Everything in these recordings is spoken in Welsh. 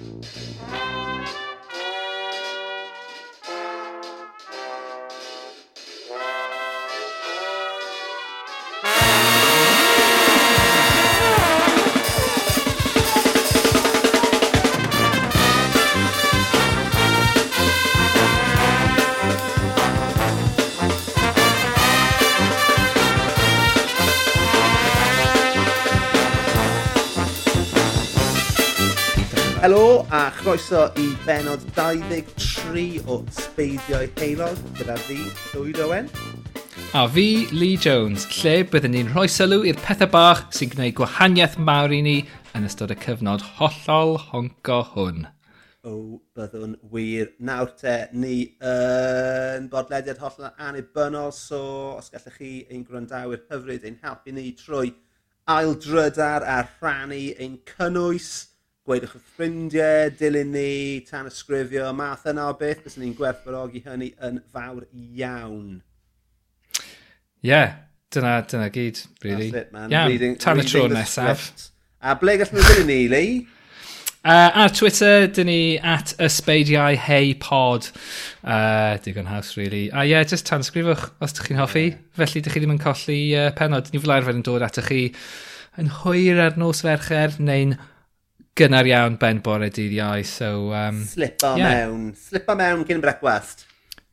Música croeso i benod 23 o Sbeidiau Heilog gyda fi, Llywyd Owen. A fi, Lee Jones, lle byddwn ni'n rhoi sylw i'r pethau bach sy'n gwneud gwahaniaeth mawr i ni yn ystod y cyfnod hollol honco hwn. O, byddwn wir. Nawr te, ni yn bodlediad hollol anibynnol, so os gallech chi ein gwrandawyr hyfryd ein helpu ni trwy aildrydar a rhannu ein cynnwys gweidiwch wrth ffrindiau, dilyn ni, tan ysgrifio, math yna o beth, bys ni'n gwerthfawrogi hynny yn fawr iawn. Ie, yeah, dyna, dyna gyd, really. That's it, man. Iawn, reading, tan y tro nesaf. A ble gallwn nhw dilyn ni, Lee? Uh, ar Twitter, dyn ni at ysbeidiau hei pod. Uh, digon haws, really. A ie, yeah, just tansgrifwch os ydych chi'n hoffi. Yeah. Felly, ydych chi ddim yn colli uh, penod. Ni fel arfer yn dod atych chi yn hwyr ar nos fercher neu'n gynnar iawn ben bore dydd iau. So, um, Slip o yeah. mewn. Slip o mewn cyn brecwast.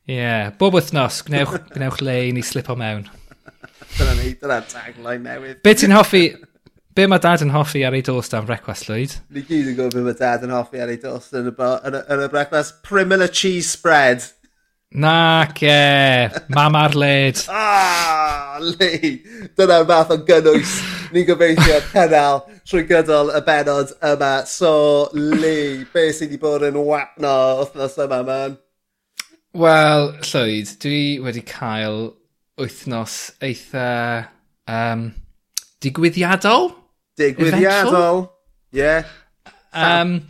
Ie, yeah. bob wythnos, gwnewch, gwnewch le i ni slip o mewn. dyna ni, dyna tagline newydd. Be ti'n hoffi, be mae dad yn hoffi ar ei dost am brecwast, Llwyd? Ni gyd yn gwybod be mae dad yn hoffi ar ei dost yn y, yn y, yn y brecwast. Primula cheese spread. Nac e, mam ar led. ah, Lee, dyna'r math o gynnwys ni'n gobeithio cynnal trwy gydol y benod yma. So, Lee, be sydd wedi bod yn wapno wythnos yma, man? Wel, Llwyd, dwi wedi cael wythnos eitha um, digwyddiadol. Digwyddiadol, ie. Yeah. Um,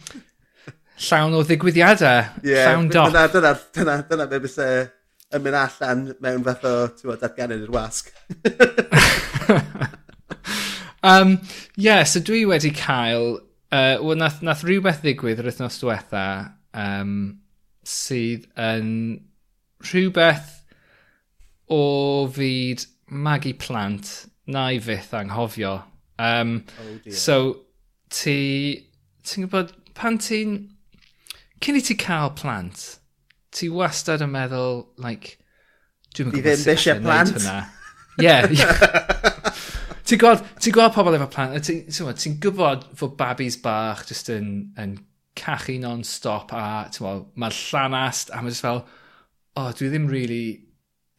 llawn o ddigwyddiadau, yeah, llawn dop. Dyna, dyna, dyna, dyna be bys e yn mynd allan mewn fath o datganyn i'r wasg. um, yeah, so dwi wedi cael... Uh, well, nath, nath rhywbeth ddigwydd yr wythnos diwetha um, sydd yn rhywbeth o fyd magu plant na i fyth anghofio. Um, oh dear. so, ti... Ti'n gwybod, pan ti'n cyn i ti cael plant, ti wastad yn meddwl, like, dwi'n mynd gwybod sut eisiau plant. Yeah. ti'n gweld, ti gweld pobl efo plant, ti'n ti, ti gwybod fod babis bach just yn, yn cachu non-stop a mae'r llanast a mae'n just fel, oh, dwi ddim really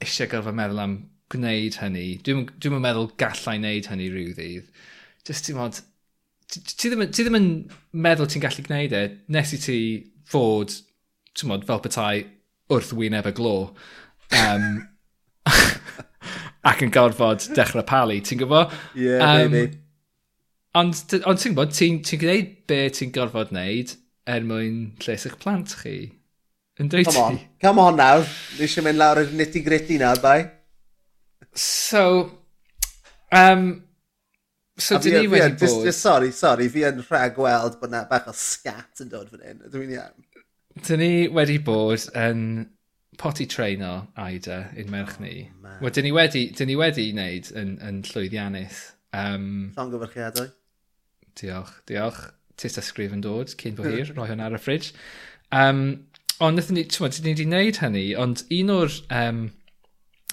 eisiau gorfod meddwl am gwneud hynny. Dwi'n dwi meddwl gallai wneud hynny rhyw ddydd. Just ti'n modd, ti, ti, ddim, ti ddim yn meddwl ti'n gallu gwneud e nes i ti fod, ti'n modd, fel petai wrth wyneb y glo. Um, ac yn gorfod dechrau palu, ti'n gwybod? Yeah, um, baby. Ond, ond ti'n gwybod, ti'n ti gwneud be ti'n gorfod wneud er mwyn lles eich plant chi. Yn dweud ti? Come on, come on nawr. Ni eisiau mynd lawr yr nitty gritty nawr, bai. So, um, So dyn ni wedi bod... Just, just, sorry, sorry, fi yn rhag rhagweld bod na bach o scat yn dod fan hyn. Dwi'n iawn. Dyn ni wedi bod yn poti treino Aida un merch oh, ni. Oh, Wel, dyn ni wedi, dyn ni wedi wneud yn, yn llwyddiannus. Um, Llongyfyrchiadau. Diolch, diolch. Tis ysgrif yn dod, cyn bo hir, roi hwn ar y ffridge. Um, ond nethon ni, ti'n ni wedi wneud hynny, ond un o'r, um,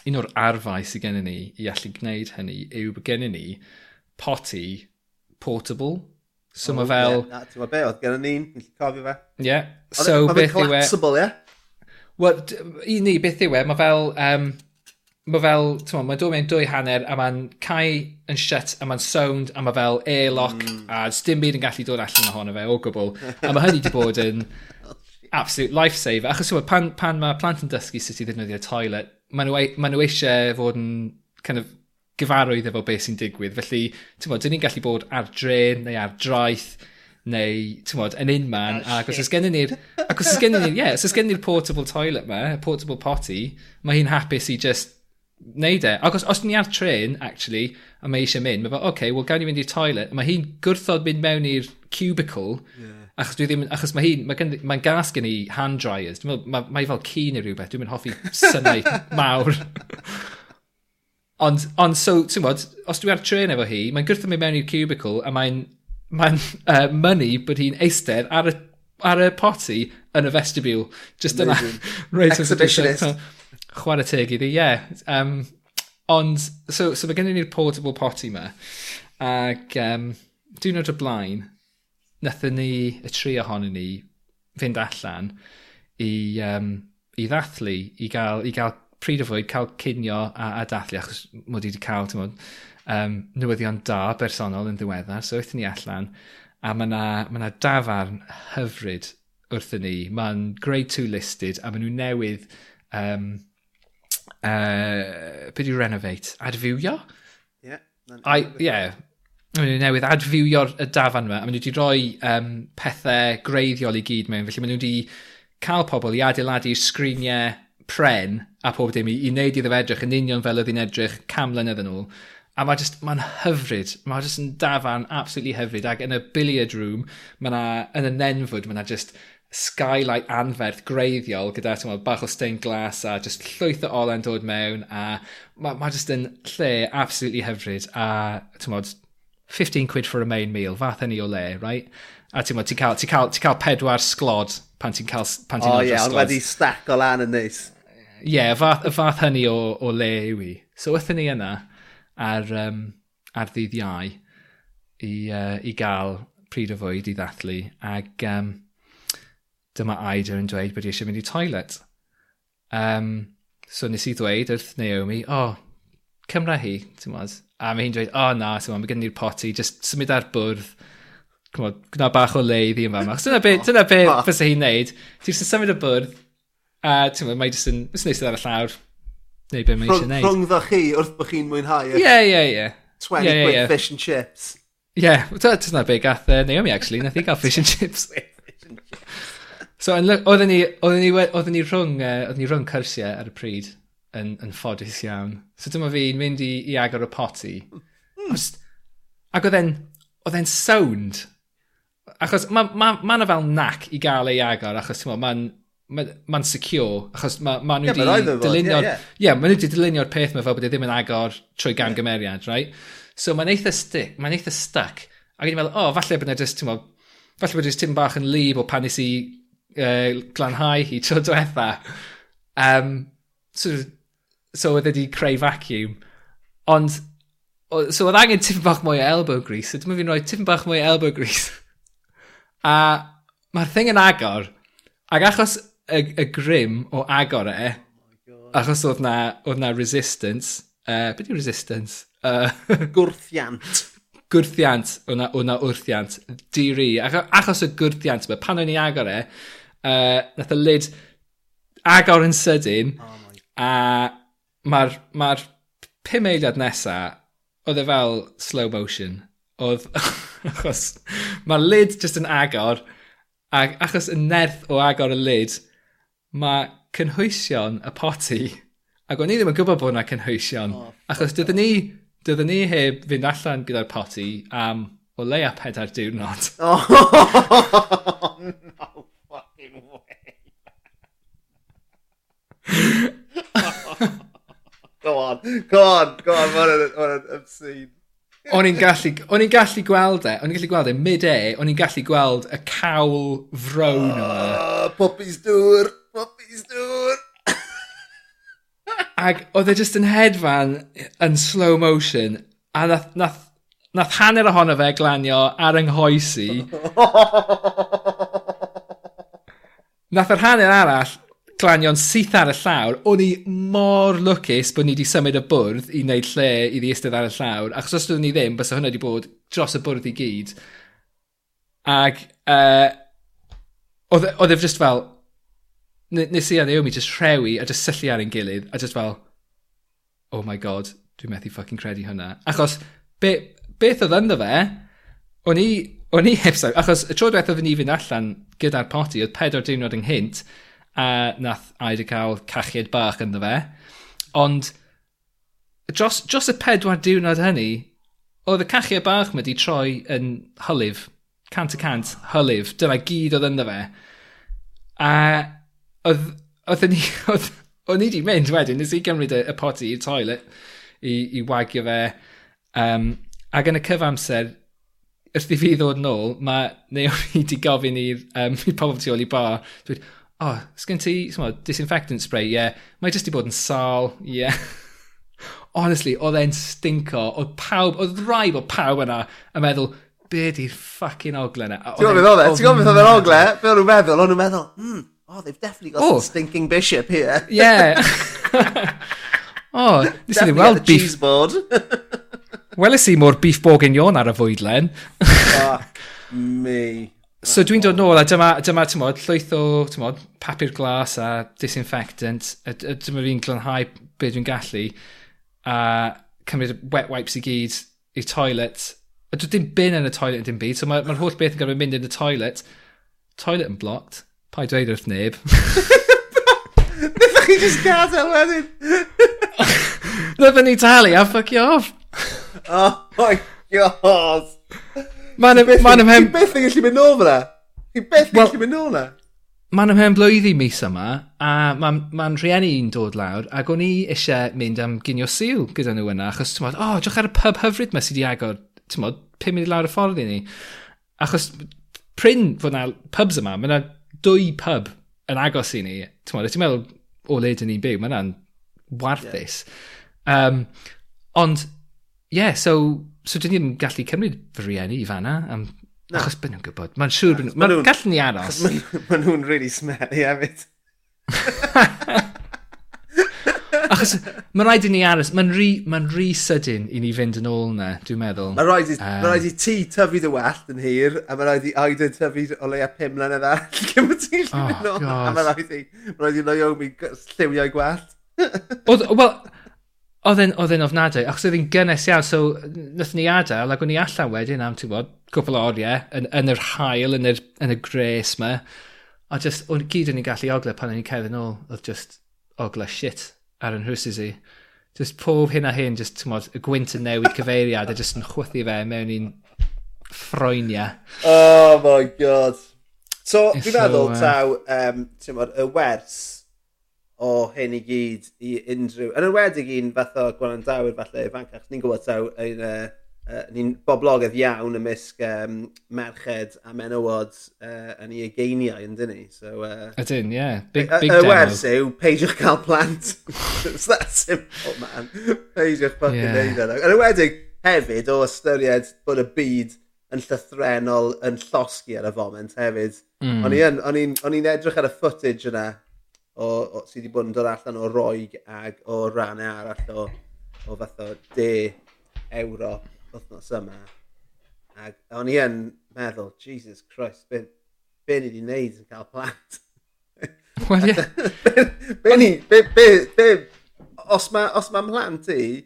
un o'r arfau sydd gennym ni i allu gwneud hynny yw bod gennym ni poti portable. So oh, mae fel... Yeah, Ti'n ma be, oedd gen ni'n cofio fe. Yeah. So beth yw e... collapsible, ie? Wel, i ni, beth yw e, mae fel... Um, mae fel, ti'n mae'n dod mewn dwy hanner a mae'n cae yn shut a mae'n sound a mae fel airlock mm. a dim byd yn gallu dod allan ohono fe o gwbl. A mae hynny wedi bod yn oh, absolute lifesaver. Achos pan, pan mae plant yn dysgu sut i ddefnyddio toilet, maen nhw, ma nhw e- eisiau fod yn kind of gyfarwydd efo beth sy'n digwydd. Felly, ti'n bod, dyn ni'n gallu bod ar dren neu ar draeth neu, ti'n bod, yn unman. Oh, ah, ac os oes gennym ni'r, ac os oes gennym ni'r, yeah, os oes gennym ni'r portable toilet ma, y portable potty, mae hi'n hapus i just neud e. Ac os, os ni ar tren, actually, a mae eisiau mynd, mae fel, okay, wel, gawn ni fynd i'r toilet. Mae hi'n gwrthod mynd mewn i'r cubicle, yeah. achos, dwi ddim, achos mae hi'n, mae'n mae gas gen i hand dryers. Dwi'n meddwl, mae, mae fel cyn neu rhywbeth, dwi'n mynd hoffi synnau mawr. Ond, ond so, ti'n bod, os dwi ar tren efo hi, mae'n gwrth mynd mewn i'r cubicle a mae'n mae'n uh, mynnu bod hi'n eistedd ar y, ar y poti yn y vestibule. Just yna. Right Exhibitionist. Chwarae teg iddi, ie. Yeah. Um, ond, so, so mae gen ni'r portable poti ma. Ac um, diwrnod o blaen, nathon ni, y tri ohonyn ni, fynd allan i, um, i ddathlu, i gael, i gael pryd o fwyd cael cynio a, a dathlu achos mod i wedi cael mod, um, newyddion da bersonol yn ddiweddar. So wrthyn ni allan a mae yna ma, na, dafarn hyfryd wrthyn ni. Mae'n grade 2 listed a maen nhw newydd um, uh, beth yw renovate? Adfywio? Ie. Yeah, yeah, Maen nhw newydd adfywio'r y dafan yma, a maen nhw wedi rhoi um, pethau greiddiol i gyd mewn, felly maen nhw wedi cael pobl i adeiladu'r sgriniau pren a pob dim i, i wneud iddo edrych yn union fel oedd hi'n edrych cam mlynedd yn ôl. A mae just, mae'n hyfryd. Mae just yn dafarn absolutely hyfryd. Ac yn y billiard room, mae na, yn y nenfwd, mae na just skylight anferth greiddiol gyda ti'n meddwl bach o stained glass a just llwyth o olen dod mewn a mae ma just yn lle absolutely hyfryd a ti'n meddwl 15 quid for a main meal fath ni o le right a ti'n meddwl ti'n cael, ti cael, ti cael pedwar sglod pan ti'n cael pan ti'n oh, yeah, ond wedi stack o lan yn neis yeah, y fath, y fath hynny o, o le yw i. So wrthyn ni yna ar, um, ar ddydd iau i, uh, i gael pryd o fwyd i ddathlu ac um, dyma Aida yn dweud bod eisiau mynd i toilet. Um, so nes i ddweud wrth Naomi, o, oh, cymra hi, ti'n modd. A mae hi'n dweud, o oh, na, ti'n modd, mae gen i'r poti, just symud ar bwrdd. Cymod, gwna bach o le i ddi yn fama. Dyna be, dyna beth fysa hi'n neud. Ti'n symud ar bwrdd, A ti'n meddwl, mae just yn, jyst neis ar y llawr, neu be mae eisiau neud. Rhwngddo chi wrth bod chi'n mwynhau. Ie, ie, ie. 20 yeah, yeah, yeah. fish and chips. Ie, yeah, dyna be gath uh, Naomi actually, nath i gael fish and chips. so, oedden ni, oedden ni, oedden ni rhwng, uh, oedden ni rhwng cyrsiau ar y pryd yn, yn ffodus iawn. So dyma fi'n mynd i, i agor y poti. Mm. Ac oedd e'n, oedd e'n sound. Achos mae ma, ma, ma fel nac i gael ei agor, achos ti'n meddwl, mae'n mae'n ma secure, achos mae ma nhw wedi yeah, dylunio'r... Ie, yeah, yeah. nhw wedi dylunio'r peth mae fel bod e ddim yn agor trwy gamgymeriad, right? So mae'n eitha stick, mae'n eitha stuck. Ac i'n meddwl, o, oh, falle bod e just, ti'n falle bod e jyst tim bach yn lib o pan nes i uh, glanhau hi tro diwetha. Um, so, so oedd e wedi creu vacuum. Ond, o, so oedd angen tipyn bach mwy o elbow grease, so dwi'n fi'n rhoi tipyn bach mwy o elbow grease. A mae'r thing yn agor, ac achos y, y grim o agor e, achos oedd na, oedd na resistance. Uh, Beth yw resistance? Uh, gwrthiant. gwrthiant, oedd na, oedd na wrthiant. Diri. Achos y gwrthiant yma, pan o'n i agor e, uh, nath y lid agor yn sydyn, oh a mae'r ma pum eiliad nesa, oedd e fel slow motion. Oedd, achos, mae'r lid just yn agor, ac achos y nerth o agor y lid, mae cynhwysion y poti, ac o'n i ddim yn gwybod bod yna cynhwysion, oh, achos dydyn ni, dydyn ni heb fynd allan gyda'r poti am o leia pedair diwrnod. Oh, no fucking way. go on, go on, go on, mae'n obscene. o'n i'n gallu, o'n i'n gallu gweld e, o'n i'n gallu gweld e mid-e, o'n i'n gallu gweld y cawl frown o. Oh, ah, puppies dŵr puppies dŵr. Ac oedd e just yn hedfan yn slow motion a nath, nath, nath hanner ohono fe glanio ar yng nghoesi. nath yr hanner arall glanio'n syth ar y llawr, o'n i mor lwcus bod ni wedi symud y bwrdd i wneud lle i ddi eistedd ar y llawr, achos os doeddwn ni ddim, bys hwnna wedi bod dros y bwrdd i gyd. Ac uh, oedd e, e just fel, nes i a Naomi just rhewi a just syllu ar ein gilydd a just fel, oh my god, dwi'n methu fucking credu hwnna. Achos, be, beth oedd ynddo fe, o'n i, o'n i heb sawl, achos y tro diwethaf oedden ni fynd allan gyda'r poti, oedd pedwar diwrnod ynghynt, a nath Aida cael cachiad bach ynddo fe. Ond, dros, dros y pedwar diwrnod hynny, oedd y cachiad bach ma wedi troi yn hylif, cant y cant, hylif, dyna gyd oedd ynddo fe. A oedd, oedd ni, oedd, o'n i wedi mynd wedyn, nes i gymryd y, y poti i'r toilet i, i wagio fe. Um, ac yn y cyfamser, wrth i fi ddod nôl, mae, Naomi wedi gofyn i'r um, i pobl tu ôl i bar, dweud, o, oh, sgyn ti, sma, disinfectant spray, ie, yeah. mae jyst i bod yn sal, ie. Yeah. Honestly, oedd e'n stinko, oedd pawb, oedd rai bod pawb yna yn meddwl, be di'r ffucking ogle yna? Ti'n gofyn oedd e? Ti'n gofyn oedd e'r ogle? Be o'n nhw'n meddwl? O'n nhw'n meddwl, mm, oh, they've definitely got oh. stinking bishop here. Yeah. oh, nes i ddim weld beef... Cheese board. Weles i mor beef bourguignon ar y fwydlen. Fuck me. So dwi'n dod nôl a dyma, dyma tymod, llwyth o tymod, papur glas a disinfectant. A, a dyma fi'n glanhau beth dwi'n gallu. A cymryd wet wipes i gyd i'r toilet. A dwi'n dim bin yn y toilet yn dim byd. So mae'r ma, ma holl beth yn gorfod mynd yn y toilet. Toilet yn blocked. Pa i dweud wrth neb. Nethach chi just gadael wedyn. Na ni talu a fuck you off. Oh my god. Mae'n ymhen... Chi beth yn gallu mynd nôl fyna? Chi beth yn gallu mynd nôl fyna? Mae'n ymhen blwyddyn mis yma, a mae'n ma rhieni i'n dod lawr, ac o'n i eisiau mynd am ginio sil gyda nhw yna, achos ti'n modd, o, oh, diolch ar y pub hyfryd mae sydd wedi agor, ti'n modd, pum munud lawr y ffordd i ni. Achos pryn fod yna pubs yma, mae yna dwy pub yn agos i ni, ti'n meddwl, ti'n meddwl o le dyn ni'n byw, mae yna'n warthus. Yeah. Um, ond, ie, yeah, so, so dyn ni'n gallu cymryd fy rieni i fanna, am, no. achos byd nhw'n gwybod, mae'n siŵr, yeah, maen nhw'n gallu ni aros. Mae nhw'n really smelly hefyd. Achos mae'n rhaid i ni aros, mae'n rhi, ma rhi sydyn i ni fynd yn ôl na, dwi'n meddwl. Mae'n rhaid, i, um, ma rhaid i ti tyfu dy wallt yn hir, a mae'n rhaid i Aida tyfu o leia pum mlynedd oh, a cyn ti'n llun yn ôl. A mae'n rhaid i, mae'n rhaid i Naomi lliwio'i gwallt. Wel, oedd e'n oedd e'n ofnadau, achos oedd e'n gynnes iawn, so nath ni adael, ac o'n i allan wedyn am, ti'n bod, cwpl o oriau, yn, yn yr hael, yn, yr, yn y gres ma, a just, o'n gyd o'n i'n gallu ogle pan o'n i'n cedd yn ôl, oedd just ogle shit ar yn hwsys i. Just pob hyn a hyn jyst t'mod y gwynt yn newid cyfeiriad a just yn chwythu fe mewn i'n ffroenia. Oh my god. So, fi'n meddwl uh... taw, um, mod, y wers o hyn i gyd i unrhyw... Yn ywedig un fath o gwanandawyr falle ifancach, ni'n gwybod taw ein uh, uh, ni'n boblogedd iawn ymysg um, merched a menywod uh, yn ei egeiniau, yn dyn ni. So, uh, Ydyn, ie. Yeah. Big, big y wers yw, peidiwch cael plant. It's that simple, man. Peidiwch fucking yeah. neud yna. Yn ywedig hefyd o ystyried bod y byd yn llythrenol yn llosgi ar y foment hefyd. Mm. O'n i'n edrych ar y footage yna o, o, sydd wedi bod yn dod allan o roig ag o rannau arall o, o fath o de Ewrop wythnos yma. Ac o'n i yn meddwl, Jesus Christ, be, be ni wedi wneud yn cael plant? Wel ie. Be ni, be, be, be, os mae os ma mhlant i,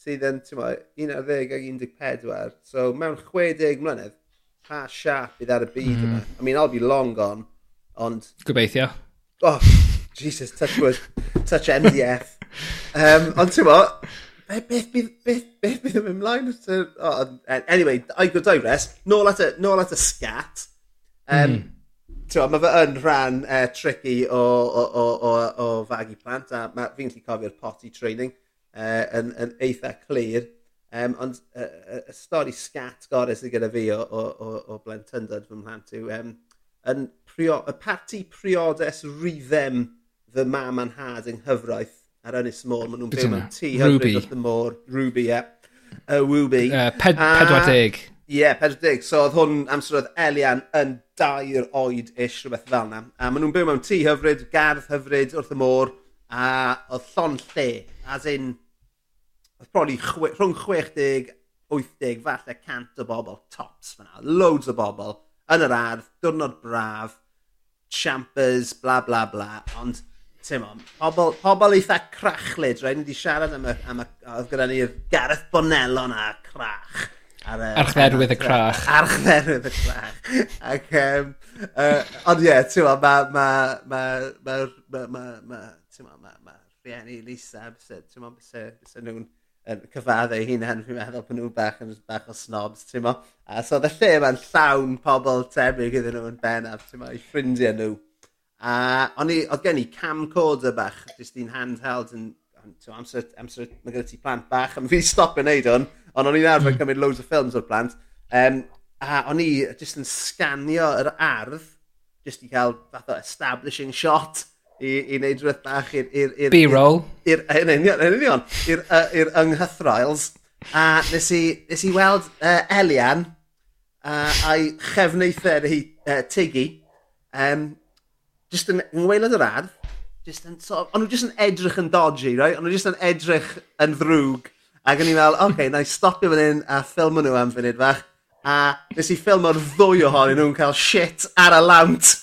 sydd yn, ti'n mo, 11 ag 14, so mewn 60 mlynedd, pa siap bydd ar y byd mm. yma. Hmm. I mean, I'll be long gone, ond... Gobeithio. Oh, Jesus, touch wood, touch MDF. um, ond ti'n mo, beth bydd, beth, beth bydd yn ymlaen? Oh, e, anyway, I go digress. Nôl at y, nôl at y scat. Um, mm. Twa, mae fe yn rhan uh, tricky o, o, o, o, o fagu plant, a fi'n gallu cofio'r potty training uh, yn, yn eitha clir. Um, ond y uh, uh, stori scat gorau sydd gyda fi o, o, o, o blentyndod fy mhlant yw um, yn prio, y parti priodes rhyddem fy mam a'n had yng nghyfraith ar Ynys Môr. Maen nhw'n byw mewn tŷ hyfryd wrth y môr. Ruby, ie. Yeah. Uh, Ruby. Uh, ped, pedwar deg. Ie, yeah, 40. So oedd hwn amser oedd Elian yn dair oed ish, rhywbeth fel yna. A maen nhw'n byw mewn tŷ hyfryd, gardd hyfryd wrth y môr, a oedd llon lle, as in, oedd probably chwe, rhwng 60, 80, falle cant o bobl, tops fyna, loads o bobl, yn yr ardd, diwrnod braf, champers, bla bla bla, ond Tim on, pobl, pobl eitha crachlyd, rhaid ni wedi siarad am y, am y, oedd gyda ni'r Gareth Bonello na crach. Ar, uh, Archferwydd y crach. Archferwydd y crach. Ac, um, uh, ond ie, yeah, ti'n ma, mae, mae, mae, mae, mae, mae, ti'n ma, mae, mae, rhieni Lisa, ti'n ma, bys nhw'n cyfadda eu hunain, fi'n meddwl bod nhw bach yn bach o snobs, ti'n mo. A so, y lle mae'n llawn pobl tebyg iddyn nhw yn bennaf, ti'n mo, i ffrindiau nhw. A o'n i, oedd gen i camcorder bach, jyst un handheld yn so amser, amser mae gyda ti plant bach, a fi stop yn neud hwn, ond o'n i'n arfer hmm. cymryd loads o ffilms o'r plant. Um, a o'n i jyst yn sganio yr ardd, jyst i cael fath o establishing shot i, i wneud rhywbeth bach i'r... B-roll. Yn union, yn union, i'r ynghythroels. A nes i, nes i weld uh, Elian uh, a'i chefneithau hi uh, Tiggy. Um, just yn ngweilod yr ardd, just yn, so, ond nhw just yn edrych yn dodgy, right? Ond nhw just yn edrych yn ddrwg. Ac o'n i'n meddwl, oce, okay, na i stopio fan hyn a ffilm nhw am funud fach. A nes i ffilm o'r ddwy ohonyn nhw'n cael shit ar y lawnt.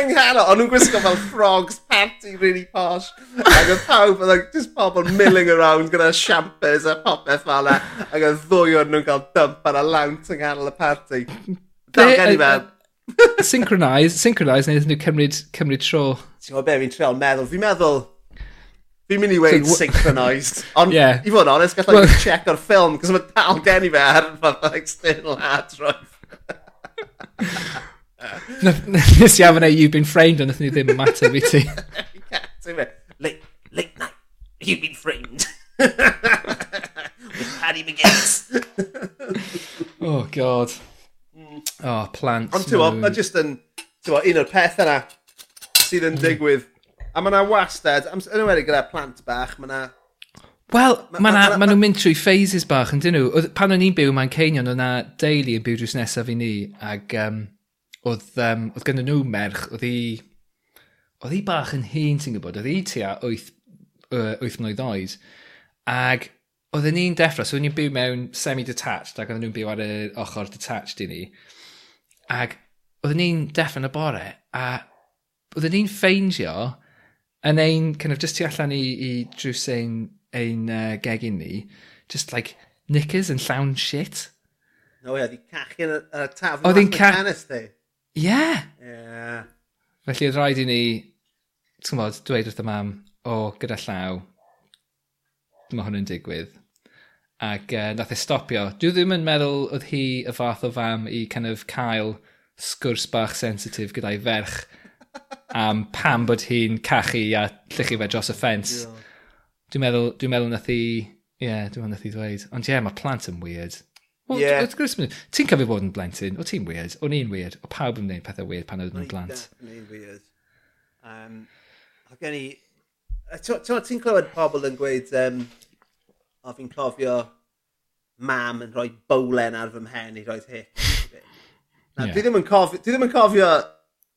Yng ond nhw'n gwisgo fel frogs party really posh. Ac oedd pawb, oedd just pobl milling around gyda siampers a popeth fel yna. Ac oedd ddwy o'n nhw'n cael dump ar y lawnt yng nghanol y party. Dal gen i man. Synchronise, synchronise, neu nhw cymryd, cymryd tro. Ti'n gwybod be, fi'n treol meddwl. Fi'n meddwl, fi'n mynd i weid so, synchronised. Ond, yeah. i fod yn onest, gallai well, check o'r ffilm, cos mae dal gen i fe ar fath external hard drive. Nes i afon e, you've been framed, ond ni ddim yn mater fi ti. Late, late night, you've been framed. With Paddy McGinnis. oh, God. Oh, plant. Ond ti'n gwybod, mae jyst yn, ti'n un o'r peth yna sydd yn mm. digwydd. A mae yna wastad, yn ymwneud gyda plant bach, mae yna... Wel, mae ma, ma, ma, nhw'n mynd trwy phases bach yn dyn nhw. Pan o'n i'n byw mae'n Ceinion, o'na deulu yn byw drws nesaf i ni, ac um, oedd, um, oedd gen nhw merch, oedd hi... Oedd hi bach yn hun, ti'n gwybod, oedd hi tua 8, 8 mlynedd oed. Ac oedden ni'n deffro, so ni'n byw mewn semi-detached ac oedden nhw'n byw ar y ochr detached i ni. Ac oedden ni'n deffro yn y bore a oedden ni'n ffeindio yn ein, kind of, just tu allan i, i drws ein, ein uh, gegin ni, just like knickers yn llawn shit. No, ie, yeah, di cachu yn y, tafn oedd hi'n cachu. di. Ie. Yeah. yeah. Felly oedd rhaid i ni, ti'n gwybod, dweud wrth y mam, o, gyda llaw, mae hwn yn digwydd. Ac uh, nath e stopio. Dwi ddim yn meddwl oedd hi y fath o fam i kind of cael sgwrs bach sensitif gyda'i ferch am pam bod hi'n cachu a llychu fe dros y ffens. Yeah. Dwi'n meddwl, dwi'n meddwl nath hi... Ie, yeah, dwi'n meddwl nath hi ddweud. Ond ie, yeah, mae plant yn weird. Well, yeah. Wrth ti'n cofio bod yn blentyn, o ti'n weird, o'n i'n weird, o pawb yn gwneud pethau weird pan oedd yn blant. O'n weird. Um, Ac gen i, ti'n clywed pobl yn gweud, um, o fi'n clofio mam yn rhoi bowlen ar fy mhen i roi hic. Na, yeah. dwi, ddim yn cofio, dwi ddim yn cofio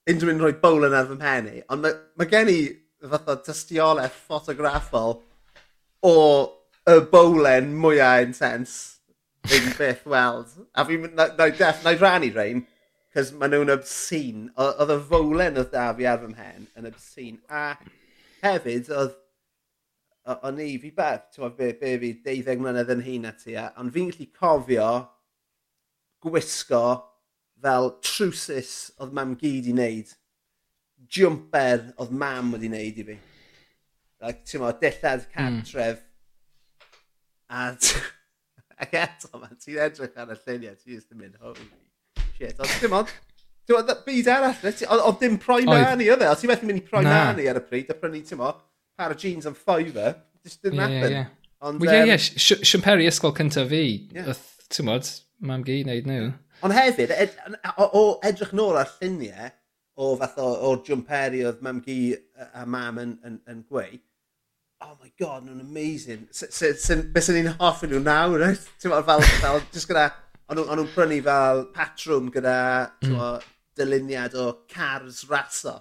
unrhyw un rhoi bowlen ar fy mhen i, ond mae, mae gen i fath o tystiolaeth ffotograffol o y bowlen mwyaf intens fi'n byth weld. A fi'n def, na i rannu rhain, cos maen nhw'n obscene. Oedd y fowlen oedd da fi ar fy mhen yn obscene. A hefyd, oedd o'n i, fi beth, ti'n be, be fi, 12 mlynedd yn hun ati, ond fi'n gallu cofio gwisgo fel trwsus oedd mam gyd i wneud. Jumper oedd mam wedi wneud i fi. Like, ti'n mo, dillad cartref. Mm. A ac eto, man, ti'n edrych ar y lluniau, ti'n just yn mynd, holy shit. Ond ti'n Dwi'n byd arall, oedd dim proi mani oedd e. Os ti'n methu mynd i proi mani ar y pryd, a prynu, ti'n mo, par o jeans am fiver, just didn't yeah, happen. Yeah. Ond, well, yeah, yeah, Sian ysgol cyntaf fi, yeah. ti'n modd, mam gi wneud nhw. Ond hefyd, ed, o, o edrych nôl ar lluniau o fath o, o jumperi oedd mam gi a mam yn, yn, yn gweud, oh my god, nhw'n amazing. Bys sy'n ni'n hoffi nhw nawr, right? Ti'n fel, fel, just gyda, o'n nhw'n prynu fel patrwm gyda, mm dyluniad o cars raso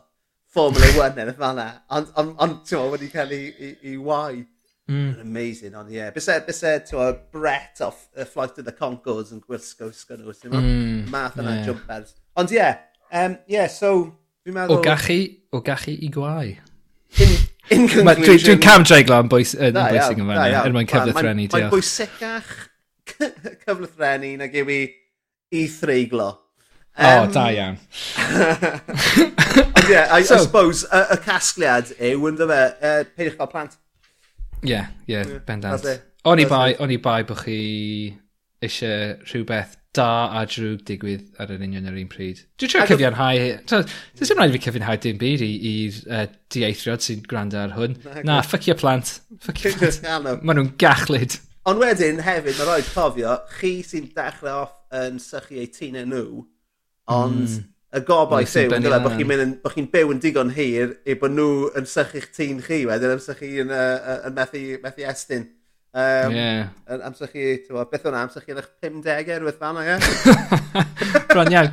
Formula 1 yn y fan. Ond, on, on, ti'n wedi cael ei, ei, ei wai. Mm. Amazing, ond ie. Yeah. Byse, byse, ti'n Brett off y Flight of the Concords yn gwisgo ysgo nhw, ti'n mm. Math yna yeah. jumpers. Ond ie, yeah, um, yeah, so, fi'n meddwl... O gachu, o gachu i gwai. In, in conclusion... Dwi'n dwi cam dreiglo yn bwys, yn no, bwysig yn fanna, er mwyn cyflwythrennu, diolch. Mae'n bwysicach cyflwythrennu nag yw i i threiglo. Um, o, da iawn. Ond yeah, I, so, I suppose, y, y casgliad yw, ynddo fe, uh, peidiwch gael plant. Ie, yeah, ie, yeah, bendant. O'n i bai, o'n i bai bod chi eisiau rhywbeth da a drwg digwydd ar yr union yr un pryd. Dwi'n trio cyfiawnhau... Dwi'n ddim rhaid i fi cyfiawnhau dim byd i'r uh, dieithriod sy'n gwrando ar hwn. Na, ffuck your plant. Ffuck your plant. Maen nhw'n gachlyd. Ond wedyn hefyd, mae rhaid cofio, chi sy'n dechrau off yn sychu eu tînau nhw, Ond mm. y gobaith yw, dyle, bod chi'n bo chi byw yn digon hir i bod nhw yn sychu'ch tîn chi wedyn amser chi yn, uh, yn methu, methu estyn. Um, yeah. Amser chi, tywa, beth o'na, amser chi yn eich 50au er wrth fanna, ie? Bron iawn,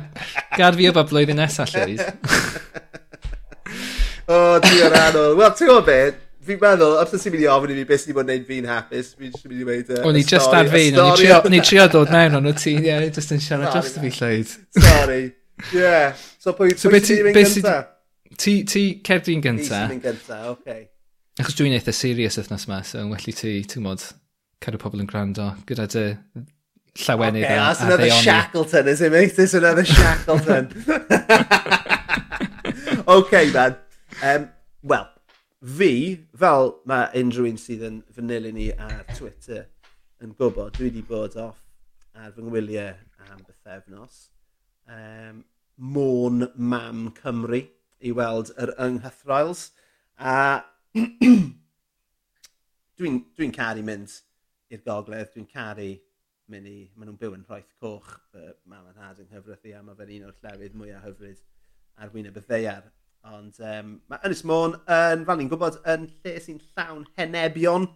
gad fi yma blwyddyn nesaf, Llywyd. o, di o'r anol. Wel, ti'n gwybod beth, fi'n meddwl, os ydych chi'n mynd i ofyn i fi beth sy'n bod yn neud fi'n hapus, fi'n just mynd i weid... Uh, o'n i just dad fi, o'n i trio dod mewn o'n o ti, ie, yeah, just yn siarad dros fi llwyd. Sorry. Yeah. So pwy, so pwy sy'n mynd gynta? Ti, ti Cerdyn gynta. Ti sy'n mynd gynta, oce. Okay. Achos dwi'n eitha serious wythnos yma, so yn welly ti, ti'n mod, cadw pobl yn gwrando, gyda dy llawenydd okay, a, that's another Shackleton, is it mate? It's another Shackleton. okay, man. Um, well, fi, fel mae unrhyw un sydd yn fy nilyn ni ar Twitter yn gwybod, dwi wedi bod off ar fy ngwyliau am bythefnos. Um, Môn Mam Cymru i weld yr ynghythrails. A dwi'n dwi, n, dwi n caru mynd i'r gogledd, dwi'n caru mynd i... Maen nhw'n byw yn rhoeth coch, fy mam a dad yng Nghyfrith i, a mae fe'n un o'r llefydd mwyaf hyfryd ar wyneb y ddeiar. Ond um, mae Ynys Môn, yn, fel ni'n gwybod, yn lle sy'n llawn henebion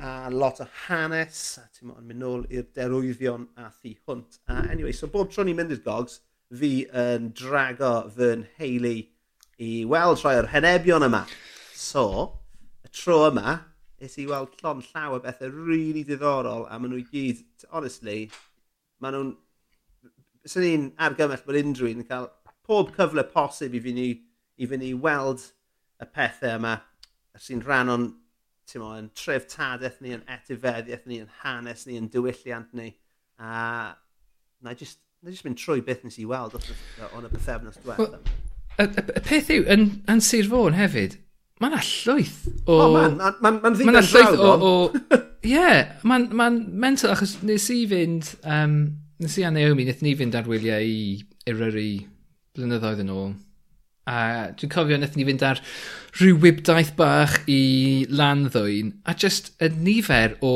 a lot o hanes. A ti'n mynd mynd nôl i'r derwyddion a thu hwnt. A anyway, so bob tro ni'n mynd i'r gogs, fi yn drago fy nheulu i weld rhai o'r henebion yma. So, y tro yma, nes i weld llon llaw o bethau rili really diddorol a maen nhw i gyd, honestly, maen nhw'n... Swn ni'n argymell bod unrhyw un yn cael pob cyfle posib i fi ni i fynd i weld y pethau yma sy'n rhan o'n mo, yn treftadaeth ni, yn etifeddiaeth ni, yn hanes ni, yn diwylliant ni. A na i just, na i just mynd trwy beth nes i weld o'n y pethefnos diwethaf. Well, y, y, peth yw, yn, yn Sir Fôn hefyd, mae yna llwyth o... O, oh, mae'n ma, ma ddigon allwyth o... o Ie, yeah, mae'n ma mental, achos nes i fynd, um, nes i a Naomi, nes ni fynd ar wyliau i Eryri blynyddoedd yn ôl. A dwi'n cofio wnaethon ni fynd ar rhyw wybdaeth bach i lan ddwyn. A just y nifer o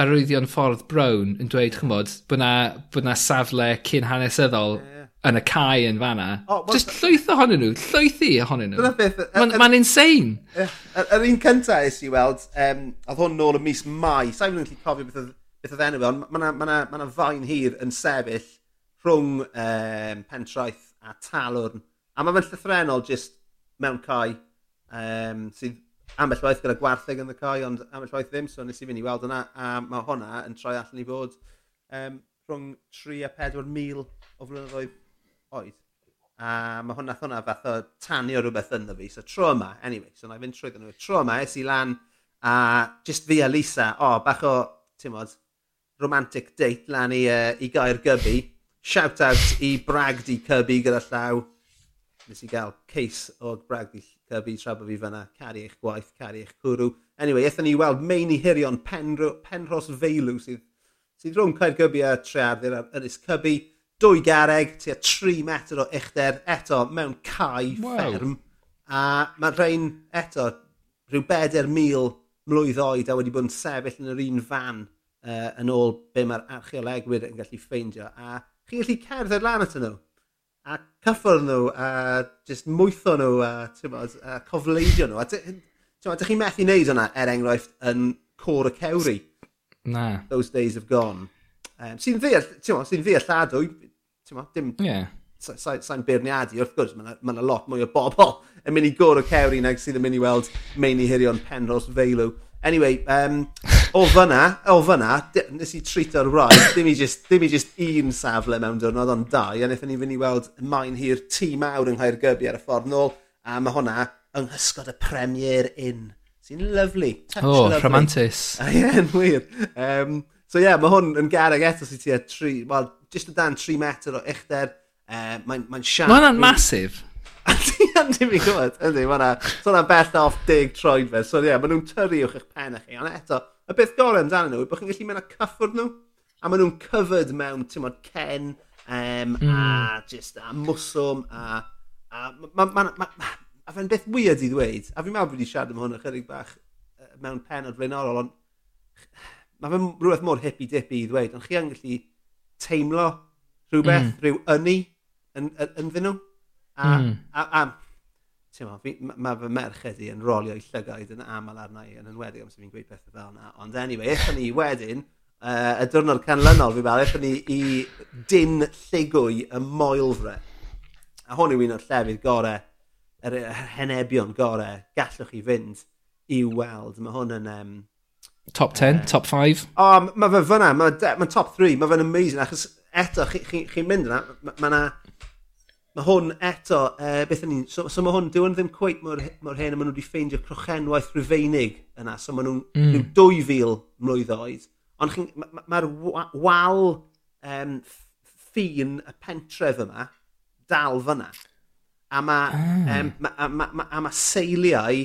arwyddion ffordd brown yn dweud, chymod, bod na, bod na safle cyn hanesyddol yeah. yn y cae yn fanna. Oh, well, Just llwyth ohonyn nhw, llwythi ohonyn nhw. Mae'n ma insane. Yr un cyntaf is i weld, um, oedd hwn nôl y mis Mai, sa'n mynd i'n cofio beth oedd enw ond mae yna ma ma fain hir yn sefyll rhwng um, pentraeth a talwrn A mae fe'n llythrenol jyst mewn cae um, sydd ambell waith gyda gwartheg yn y cae, ond ambell waith ddim, so nes i fynd i weld yna, a mae hwnna yn troi allan i fod um, rhwng 3 a 4 mil o flynyddoedd oed. A mae hwnna hwnna fath o tanio rhywbeth ynddo fi, so tro yma, anyway, so na i fynd trwy nhw. Tro yma, es i lan, a just fi a Lisa, o, oh, bach o, ti'n modd, romantic date lan i, uh, i gair gybi. Shout out i Bragdi Cybi gyda llaw nes i gael ceis o bragdi cyfi tra bod fi fyna, cari eich gwaith, cari eich cwrw. Anyway, eithon ni weld meini hirion penro, penros feilw sydd, sydd rhwng Caergybi a Treardir ar Ynys Cybi. Dwy gareg, tua 3 metr o uchder, eto mewn cae wow. fferm. A mae rhain eto rhyw 4,000 mlwydd oed a wedi bod yn sefyll yn yr un fan uh, yn ôl be mae'r archeolegwyr yn gallu ffeindio. A chi'n gallu cerdded lan at nhw? a cyffwrdd nhw a just mwytho nhw a tywod, a cofleidio nhw. A tywod, dych chi methu wneud hwnna, er enghraifft, yn Cor y Cewri. Na. Those days have gone. Um, sy'n ddeall, ti'n sy'n ddealladwy, ti'n dim... Yeah. Sa'n sa, sa beirniadu, wrth gwrs, mae yna ma, lot mwy o bobl yn mynd i gor o cewri nag sydd yn mynd i weld meini hirion Penros Feilw. Anyway, um, o fyna, o fyna, nes i treat o'r wraig, dim i just, dim i just un safle mewn diwrnod, ond dau, a wnaethon ni fynd i weld maen hir tŷ mawr yng Nghaergybi ar y ffordd nôl, a mae hwnna yng nghysgod y Premier Inn. Sy'n lyflu. O, oh, rhamantus. A ie, yn wir. Um, so ie, yeah, mae hwn yn garag eto sy'n tua tri, wel, just o dan 3 metr o uchder. Uh, mae'n mae siarad... Mae hwnna'n masif. Yndi, fi'n gwybod. Yndi, mae hwnna'n bell off dig troed fe. So ie, yeah, maen nhw'n tyrru uwch eich pen chi. Ond eto, y beth gorau amdano nhw bod chi'n gallu mynd â cyffwrdd nhw. A maen nhw'n covered mewn, ti'n modd, cen, um, mm. a hmm. just a mwswm, a... A, ma, ma, ma, ma, a fe'n beth weird i ddweud, a fi'n meddwl bod wedi siarad am hwn ychydig bach mewn pen o'r flaenorol, ond mae fe'n rhywbeth mor hippy-dippy i ddweud, ond chi yn gallu teimlo rhywbeth, mm. rhyw yni yn, yn, yn nhw. A, mm. a, a, a ma, mae fy merch ydi yn rolio'i llygaid yn aml arna i yn enwedig amser fi'n gweud pethau fel yna. Ond anyway, eithon ni wedyn, uh, y diwrnod canlynol fi fel, eithon ni i dyn lligwy y moelfre. A hwn yw un o'r llefydd gorau, yr henebion gorau gallwch chi fynd i weld. Mae hwn yn... Um, top 10, uh, top 5? O, oh, mae fe fyna, mae ma top 3, mae fe'n amazing, achos eto, chi'n chi, chi mynd yna, mae yna... Ma mae hwn eto, uh, beth ni'n... So, so mae hwn, dyw hwn ddim cweith mor, mor hen, a maen nhw wedi ffeindio crochenwaith rhyfeinig yna. So maen nhw'n mm. 2000 mlwydd oed. Ond mae'r ma, ma wal um, ffin y pentref yma dal fyna. A mae ah. um, ma, ma, ma, ma, ma seiliau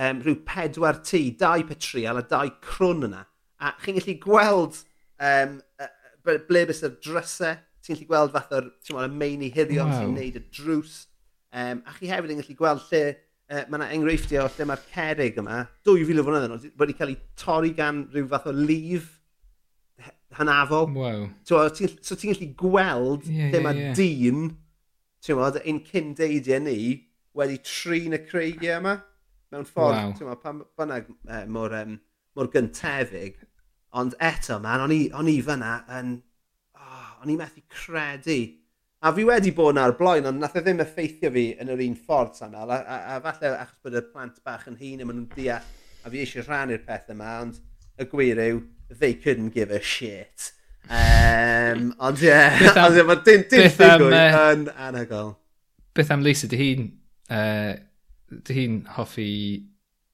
um, rhyw pedwar tŷ, dau petrial a dau crwn yna. A chi'n gallu gweld um, ble bys y drysau ti'n gallu gweld fath o'r, y meini hirion wow. sy'n neud y drws. Um, a chi hefyd yn gallu gweld lle, uh, mae yna enghreifftiau o lle mae'r cerig yma, 2000 o flynedd yn wedi cael ei torri gan rhyw fath o lif hanafol. Wow. Twa, ti, so ti'n gallu gweld yeah, lle yeah, mae yeah. dyn, ti'n gwybod, cyn deidiau ni wedi trin y creigiau yma. Mewn ffordd, wow. ti'n gwybod, pan bynnag uh, mor, um, mor gyntefig. Ond eto, man, o'n i, on i fyna yn o'n i methu credu. A fi wedi bod na'r blaen, ond nath e ddim effeithio fi yn yr un ffordd samel. a, a, a falle achos bod y plant bach yn hun a maen nhw'n deall, a fi eisiau rhannu'r peth yma, ond y gwir yw, they couldn't give a shit. Um, ond ie, yeah, ond ie, mae dim, dim digwydd eh, yn anhygol. Beth am Lisa, dy hi'n uh, eh, dy hi'n hoffi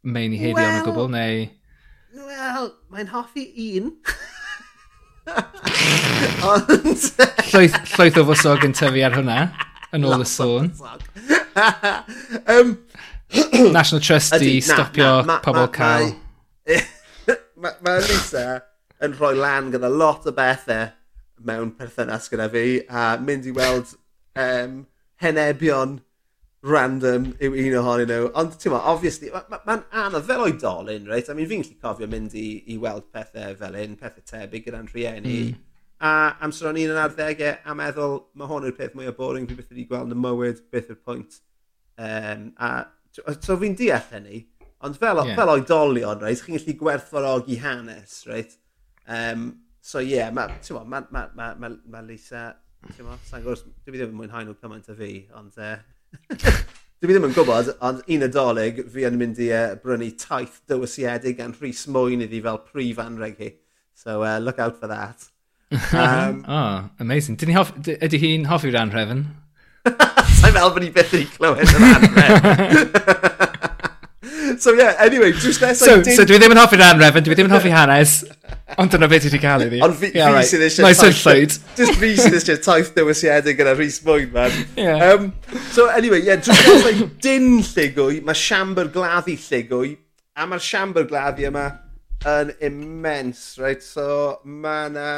meini heidi well, o'n o gwbl, neu... Wel, mae'n hoffi un. Ond... llwyth, llwyth o fosog yn tyfu ar hwnna, yn ôl y sôn. um, National Trust i stopio na, pobl cael. Mae ma, Lisa yn rhoi lan gyda lot o bethau mewn perthynas gyda fi a mynd i weld um, henebion random yw un ohonyn nhw. Ond ti'n ma, obviously, mae'n ma, ma anodd fel oedolyn, reit? I mean, fi'n gallu cofio mynd i, i weld pethau fel un, pethau tebyg gyda'n rhieni. Mm. A amser o'n un yn arddegau a meddwl, mae hwn yw'r peth mwy o boring fi beth wedi gweld yn y mywyd, beth yw'r pwynt. Um, a so fi'n deall hynny, ond fel, yeah. fel oedolion, reit, chi'n gallu gwerthfawrogi hanes, reit? Um, so ie, yeah, mae ma, ma, ma, ma, ma Lisa, ti'n ma, sa'n gwrs, dwi ddim yn mwynhau nhw cymaint o fi, ond... Uh, Dwi ddim yn gwybod, ond un adolyg fi yn mynd i uh, brynu taith dywysiedig gan Rhys Mwyn iddi fel prif anreg hi. So uh, look out for that. Um, oh, amazing. Dyn ni hoff, ydy hi'n hoffi'r anrefn? Sa'n fel bod ni beth wedi clywed yr anrefn. so yeah, anyway, just nesaf... So, did... so dwi ddim yn hoffi'r anrefen, dwi ddim yn hoffi hanes, ond dyna beth i ti cael iddi. Ond fi, yeah, fi right. sydd eisiau... Nice llwyd. Just fi sydd eisiau taith dewisiedig gyda Rhys Mwyn, man. Yeah. Um, so anyway, yeah, drws like dyn lligwy, mae siambr gladdu lligwy, a mae'r siambr gladdu yma yn immens, right? So mae na...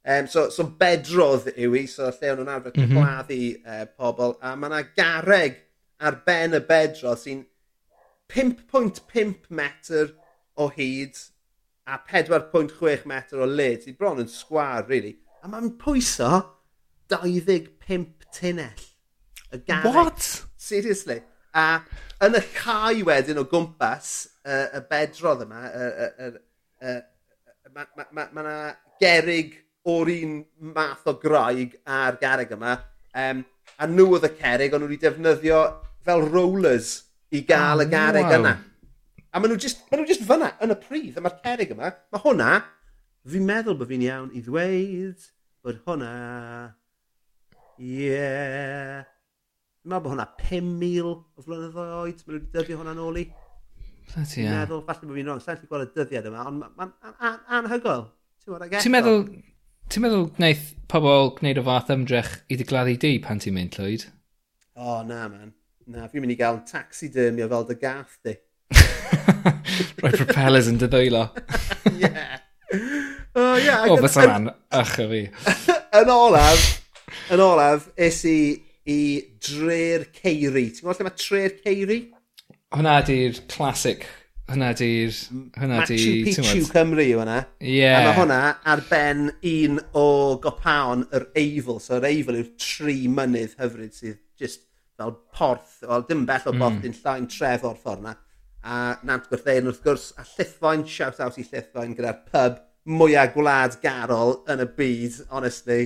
Um, so, so bedrodd yw i, so lle o'n nhw'n arfer mm -hmm. gladdu uh, pobl, a mae yna gareg ar ben y bedrodd sy'n 5.5 metr o hyd a 4.6 metr o led. Sydd bron yn sgwar, really. A mae'n pwyso 25 tunnell. Y garreg. What? Seriously. A yn y cae wedyn o gwmpas uh, y bedrodd yma, uh, uh, uh, mae ma, ma, ma gerig o'r un math o graig a'r garreg yma. Um, a nhw oedd y cerig, ond nhw wedi defnyddio fel rollers i gael oh, y garreg wow. yna. A maen nhw just, maen nhw just fyna, yn y pryd, a mae'r cerig yma, mae hwnna, fi'n meddwl bod fi'n iawn i ddweud bod hwnna, yeah, Dwi'n meddwl bod hwnna 5,000 o flynyddoedd, maen nhw wedi dyddio hwnna nôl i. Fati, ie. meddwl, falle bod fi'n wrong, sa'n gweld y dyddiad yma, ond mae'n an, an, anhygoel. Ti'n meddwl, ti'n meddwl gwneud pobl gwneud o fath ymdrech i dy gladdu di pan ti'n mynd, Llwyd? O, oh, na, man na, fi'n mynd i gael taxidermio fel dy gath di. Rhoi propellers yn dyddwylo. Ie. O, ie. O, bys yna'n ych o fi. Yn olaf, yn olaf, es i i Dre'r Ceiri. Ti'n gwybod lle mae tre'r Ceiri? Hwna di'r classic. Hwna di'r... Hwna di... Machu Picchu Cymru yw hwnna. Ie. Yeah. A mae hwnna ar ben un o gopaon yr Eifl. So yr Eifl yw'r tri mynydd hyfryd sydd just fel porth, wel dim bell o borth, mm. Hmm. llain tref o'r ffordd yna. A nant gwrthein wrth gwrs, a llithfaen, shout out i llithfaen gyda'r pub mwyaf gwlad garol yn y byd, honestly.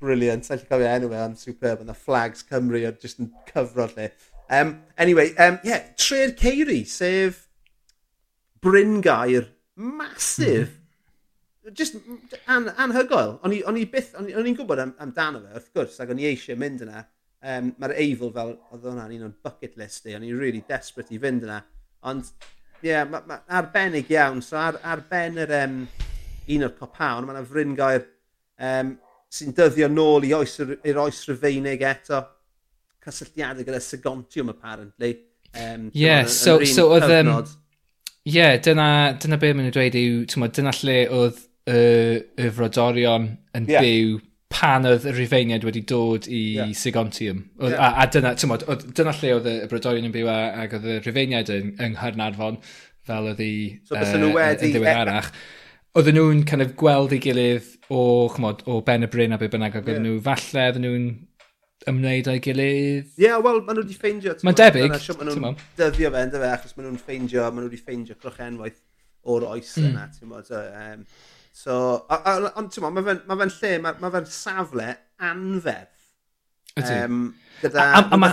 Brilliant, sa'n cofio enw anyway, ond superb, ond the flags Cymru are just yn cyfro lle. Um, anyway, um, yeah, Tre'r Ceiri, sef Bryn Gair, massive. Mm. Just an, anhygoel. O'n i byth, o'n i'n gwybod am, amdano fe, wrth gwrs, ac o'n i eisiau mynd yna um, mae'r Eifl fel, oedd hwnna'n un o'n bucket list i, o'n i'n really desperate i fynd yna. Ond, ie, yeah, mae ma, arbennig iawn. So ar, ar ben yr um, un o'r copawn, mae yna gair um, sy'n dyddio nôl i oes, i'r oes rhyfeinig eto. Cysylltiadau gyda Segontium, apparently. Um, yeah, so, so, oedd... Um, yeah, dyna, dyna be maen nhw'n dweud yw, tyma, dyna lle oedd y, y frodorion yn yeah. byw pan oedd y Rufeiniad wedi dod i yeah. Sigontium. Oedd, yeah. a, a, dyna, tymod, oedd, dyna lle oedd y Brodorion yn byw ac oedd y Rufeiniad yn, yng Nghyrnarfon fel oedd i so, uh, wedi... yn ddiweddarach. Oedden nhw'n kind of gweld ei gilydd o, chmod, o Ben y Bryn a be bynnag ac oedden yeah. nhw falle, oedden nhw'n ymwneud a'i gilydd. Ie, yeah, wel, maen nhw wedi ffeindio. Mae'n debyg. Maen nhw'n dyddio fe, ynddo fe, achos maen nhw'n ffeindio, maen nhw wedi ffeindio crochenwaith o'r oes mm. yna, ti'n bod. Um, So, ond ti'n ma, mae fe'n lle, mae fe'n safle anferth. Ydy. Um, gyda... A, a, a ma...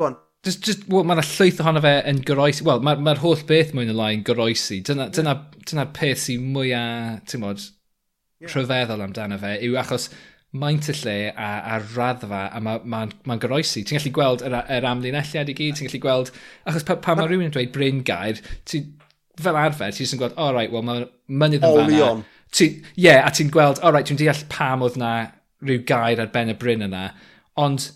Bon. Just, just, well, mae'na llwyth ohono fe yn goroesi. Wel, mae'r ma holl beth mwyn y lai yn goroesi. Dyna'r dyna, dyna peth sy'n mwyaf, ti'n modd, yeah. rhyfeddol amdano fe, yw achos maint y lle a, a raddfa a mae'n ma, ma, ma goroesi. Ti'n gallu gweld yr, yr amlinelliad i gyd, ti'n gallu gweld... Achos pa, pa mae rhywun yn dweud Bryn Gair, ti'n fel arfer, ti'n jyst gweld, o oh, right, wel, mae mynydd yn fanna. Ie, yeah, a ti'n gweld, o oh, right, dwi'n deall pam oedd na rhyw gair ar ben y bryn yna, ond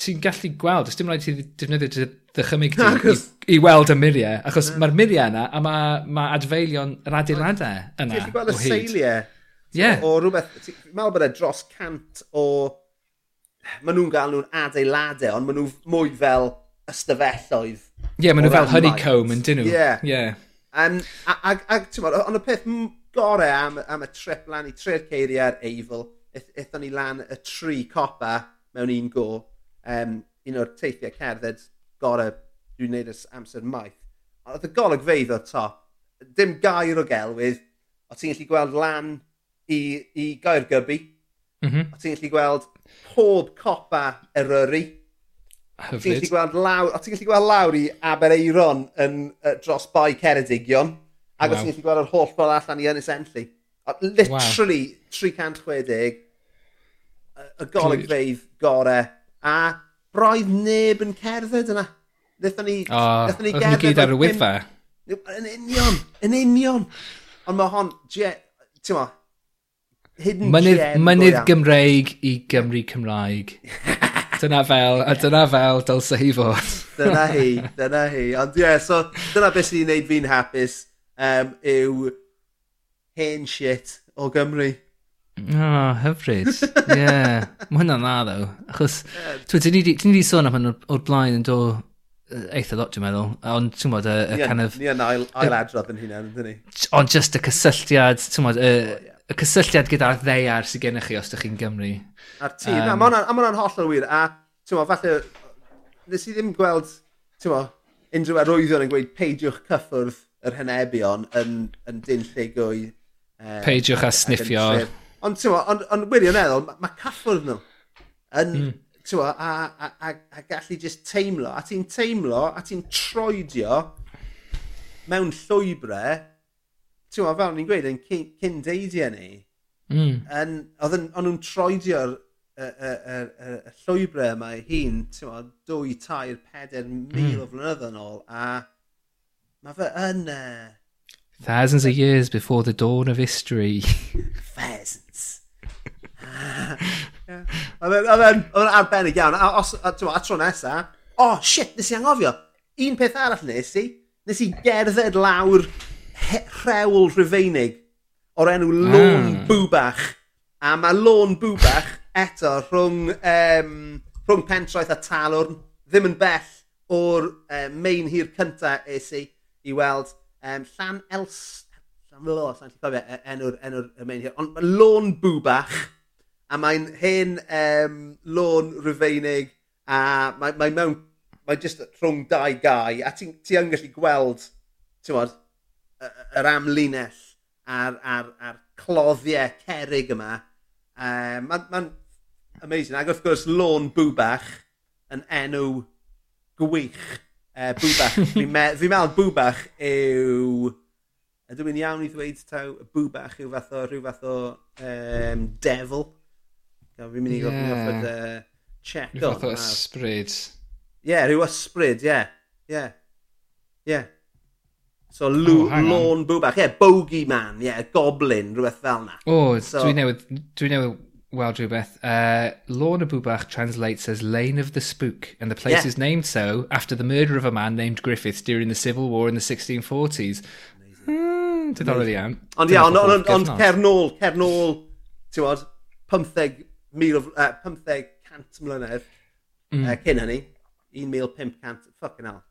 ti'n gallu gweld, ys dim rhaid ti defnyddio ddychymig ti i, i, weld y miriau, achos yeah. mae'r miriau yna, a mae ma adfeilion yr adeiladau yna. Ti'n gweld y seiliau yeah. o, o rhywbeth, meddwl bod e dros cant o, maen nhw'n gael nhw'n adeiladau, ond maen nhw mwy fel ystafelloedd. Ie, yeah, maen nhw fel honeycomb yn dyn nhw. Ie. Yeah. yeah. Um, ag, ag tymod, ond y peth gorau am, am y trip lan i tre'r ceiriau'r eifl, eithon ni lan y tri copa mewn un go, um, un o'r teithiau cerdded gorau dwi'n neud ys amser maith. Oedd y golygfeidd o'r top, dim gair o gelwydd, o ti'n gallu gweld lan i, i gair gybi, mm -hmm. o ti'n gallu gweld pob copa eryri, Hyfryd. Ti'n gallu gweld lawr, o ti'n gallu gweld lawr i Abereiron yn uh, dros bai Ceredigion. Ac wow. o ti'n gallu gweld yr holl ffordd allan i Ynys Enlli. Literally wow. 360, y golygfeidd gorau, a braidd neb yn cerdded yna. Nethon ni, oh, ni gerdded... gyd ar y wyfa. Yn union, yn union. Ond mae hon, ti'n ma, hidden mynydd, gem. Mynydd Gymreig i Gymru Cymraeg. Dyna fel, a dyna fel dylse hi fod. dyna hi, dyna hi. Ond ie, yeah, so dyna beth sy'n gwneud fi'n hapus um, yw hen shit o Gymru. O, oh, hyfryd. Ie. Yeah. Mae hwnna'n dda, ddo. Achos, yeah. dwi wedi sôn am hyn o'r blaen yn dod eitha lot, dwi'n meddwl. Ond, ti'n gwybod, y, y kind of... Ni yn ail, ail adrodd yn hynny, dyn ni. Ond just y cysylltiad, ti'n gwybod, y, y cysylltiad gyda'r ddeiar sydd gennych chi os ydych chi'n Gymru. A'r tîm, um, na, mae hwnna'n holl o wir. A, ti'n mo, falle, nes i ddim gweld, ti'n mo, unrhyw arwyddion yn gweud peidiwch cyffwrdd yr hynebion yn, yn dyn lle gwy. Um, e, peidiwch a sniffio. Ond, ti'n mo, ond on, wirioneddol, mae ma cyffwrdd nhw yn, mm. ti'n a, a, a, a gallu just teimlo, a ti'n teimlo, a ti'n troedio mewn llwybrau ti'n fel ni'n gweud, yn cyn deidiau ni, mm. yn, oedd nhw'n troedio'r y, y, y, y, llwybrau yma ei hun, ti'n meddwl, dwy, tair, peder mil mm. o flynyddoedd yn ôl, a mae fe yn... Uh, Thousands of years before the dawn of history. Pheasants. E, oedd e'n arbennig iawn. A, os, a, a tro nesa, oh shit, nes i angofio. Un peth arall nes i, nes i gerdded lawr rhewl rhyfeinig o'r enw Lôn mm. Bwbach. A mae Lôn Bwbach eto rhwng, um, rhwng pentraeth a talwrn ddim yn bell o'r uh, main hir cynta es i i weld um, Llan Els... Llan Lo, sa'n lli cofio e, enw'r enw main hir. Ond mae Lôn Bwbach a mae'n hen um, lôn rhyfeinig a mae, mae mewn... Mae jyst rhwng dau gau, a ti'n ti, ti yn gallu gweld, ti'n yr amlinell a'r, ar, ar cloddiau cerig yma. Uh, Mae'n ma, amazing. Ac wrth gwrs, Lôn Bwbach yn enw gwych. Uh, bwbach. Fi'n me, fi meddwl Bwbach yw... Ydw i'n iawn i ddweud taw, Bwbach yw fath o rhyw fath o um, devil. Fi'n mynd i gofyn yeah. gofod uh, check rhyw on. Rhyw fath o ysbryd. Ie, yeah, rhyw ysbryd, ie. Yeah. Ie. Yeah. Ie. Yeah. So oh, lw, oh, lôn bwbach. Ie, yeah, bogey man. Ie, yeah, goblin, rhywbeth fel na. O, oh, so, dwi newydd, dwi newydd weld rhywbeth. Uh, Lorna Bubach translates as Lane of the Spook, and the place yeah. is named so after the murder of a man named Griffith during the Civil War in the 1640s. Mm, diddorol iawn. Ond ia, ond on, on, on cernôl, cernôl, ti'n bod, 15,000 uh, 15 mlynedd mm. uh, cyn hynny, 1,500, fucking hell,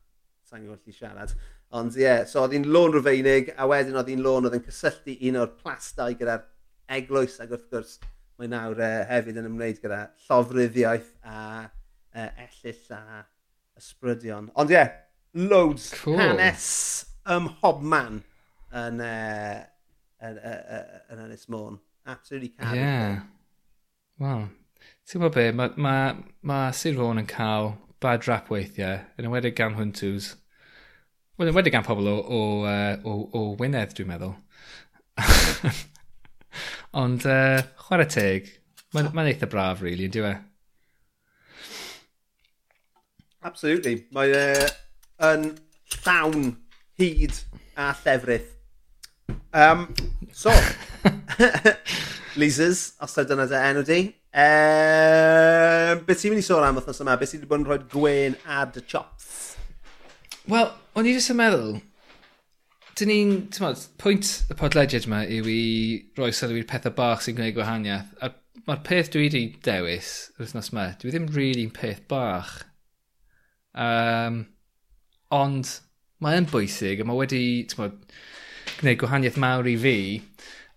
sa'n gwybod lle siarad. Ond ie, yeah, so oedd hi'n lôn rhyfeinig, a wedyn oedd hi'n lôn oedd yn cysylltu un o'r plastau gyda'r eglwys, ac wrth gwrs mae nawr uh, hefyd yn ymwneud gyda llofruddiaeth a uh, ellill a ysbrydion. Ond ie, yeah, loads cool. hanes ym hobman yn, uh, yn, uh, yn Ynys Môn. Absolutely caru. Yeah. Wel, Ti'n gwybod be, mae ma, ma Sir Fôn yn cael bad rap weithiau, yn ymwedig gan hwntws, Wel, yn wedi gan pobl o, o, o, o Wynedd, dwi'n meddwl. Ond, uh, chwarae teg, mae'n ma eitha braf, really, yn diwe. Absolutely. Mae uh, yn llawn hyd a llefrith. Um, so, Leasers, os ta dyna dy enw di. Um, beth ti'n mynd i sôn am wythnos yma? Beth ti'n bod yn rhoi gwen ar dy chops? Wel, o'n i jyst yn meddwl, dyn ni'n, ti'n modd, pwynt y podlediad yma yw i roi sylw i'r pethau bach sy'n gwneud gwahaniaeth. A mae'r peth dwi wedi dewis yr wythnos yma, dwi e ddim rili'n really peth bach. Um, ond mae yn bwysig a mae wedi, ti'n modd, gwneud gwahaniaeth mawr i fi.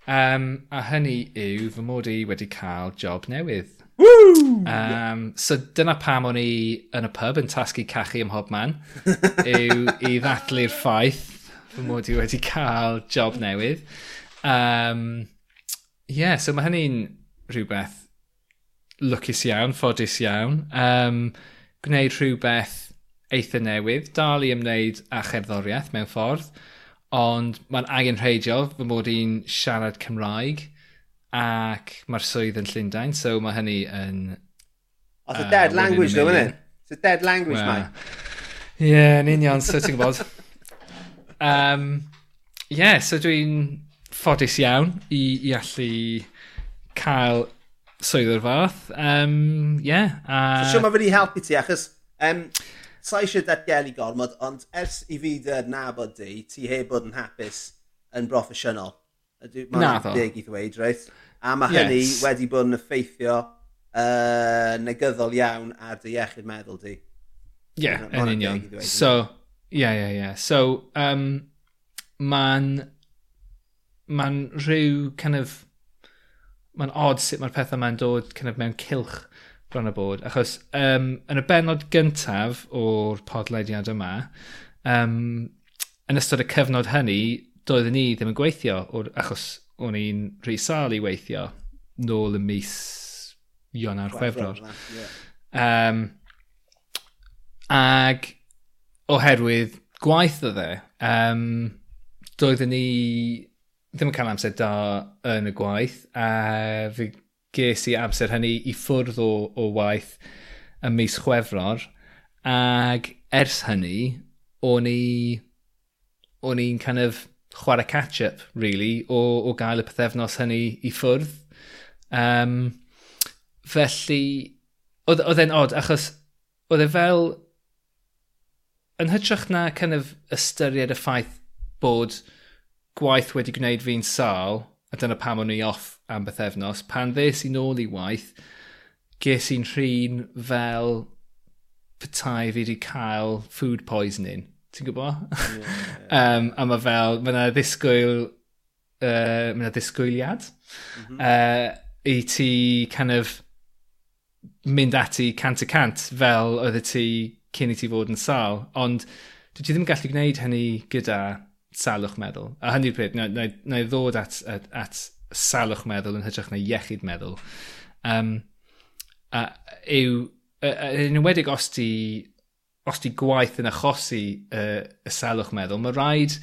Um, a hynny yw fy mod i wedi cael job newydd. Woo! Um, so dyna pam o'n i yn y pub yn tasgu cachu ym mhobman yw i ddatlu'r ffaith fy mod i wedi cael job newydd. Um, yeah, so mae hynny'n rhywbeth lwcus iawn, ffodus iawn. Um, gwneud rhywbeth eitha newydd, dal i ymwneud â cherddoriaeth mewn ffordd, ond mae'n angen rheidiol fy mod i'n siarad Cymraeg ac mae'r swydd yn Llundain, so mae hynny yn... Oedd y dead language though, ddo, innit? It's a dead language, well, mate. Ie, yeah, yn union, so ti'n gwybod. Um, yeah, so dwi'n ffodus iawn i, i allu cael swydd o'r fath. Um, yeah, a... So siwr mae wedi helpu ti, achos... Um, Sa eisiau datgelu gormod, ond ers i fi dy nabod di, ti heb bod yn hapus yn broffesiynol. Mae'n ddo. Deg i ddweud, reit? A mae yes. hynny wedi bod yn effeithio uh, negyddol iawn ar dy iechyd meddwl di. Ie, yeah, yn union. So, ie, ie, ie. So, um, mae'n mae'n rhyw kind of mae'n odd sut mae'r pethau mae'n dod kind of mewn cilch bron y bod. Achos um, yn y benod gyntaf o'r podlediad yma, um, yn ystod y cyfnod hynny, doedden ni ddim yn gweithio o'r, achos o'n i'n rheisal i weithio nôl y mis Ionawr Chwefror. Yeah. Um, ag oherwydd gwaith o dde, um, doeddwn ni ddim yn cael amser da yn y gwaith a fe ges i amser hynny i ffwrdd o, o waith ym mis Chwefror ag ers hynny o'n i o'n i'n kind of chwarae catch-up, really, o, o gael y pethefnos hynny i ffwrdd. Um, felly, oedd e'n od, achos oedd e fel, yn hytrach na kind of ystyried y ffaith bod gwaith wedi gwneud fi'n sal, a dyna pam o'n i off am bythefnos, pan ddes i nôl i waith, ges i'n rhin fel petai fi wedi cael food poisoning ti'n gwybod? Yeah, yeah. um, a mae fel, mae yna ddisgwyl, uh, mae yna ddisgwyliad mm -hmm. uh, i ti kind of mynd ati cant y cant fel oedd y ti cyn i ti fod yn sal. Ond dwi ti ddim yn gallu gwneud hynny gyda salwch meddwl. A hynny'r pryd, na, na, na i ddod at, at, at salwch meddwl yn hytrach na iechyd meddwl. Um, a, yw, yn enwedig os ti os di gwaith yn achosi uh, y salwch meddwl, mae rhaid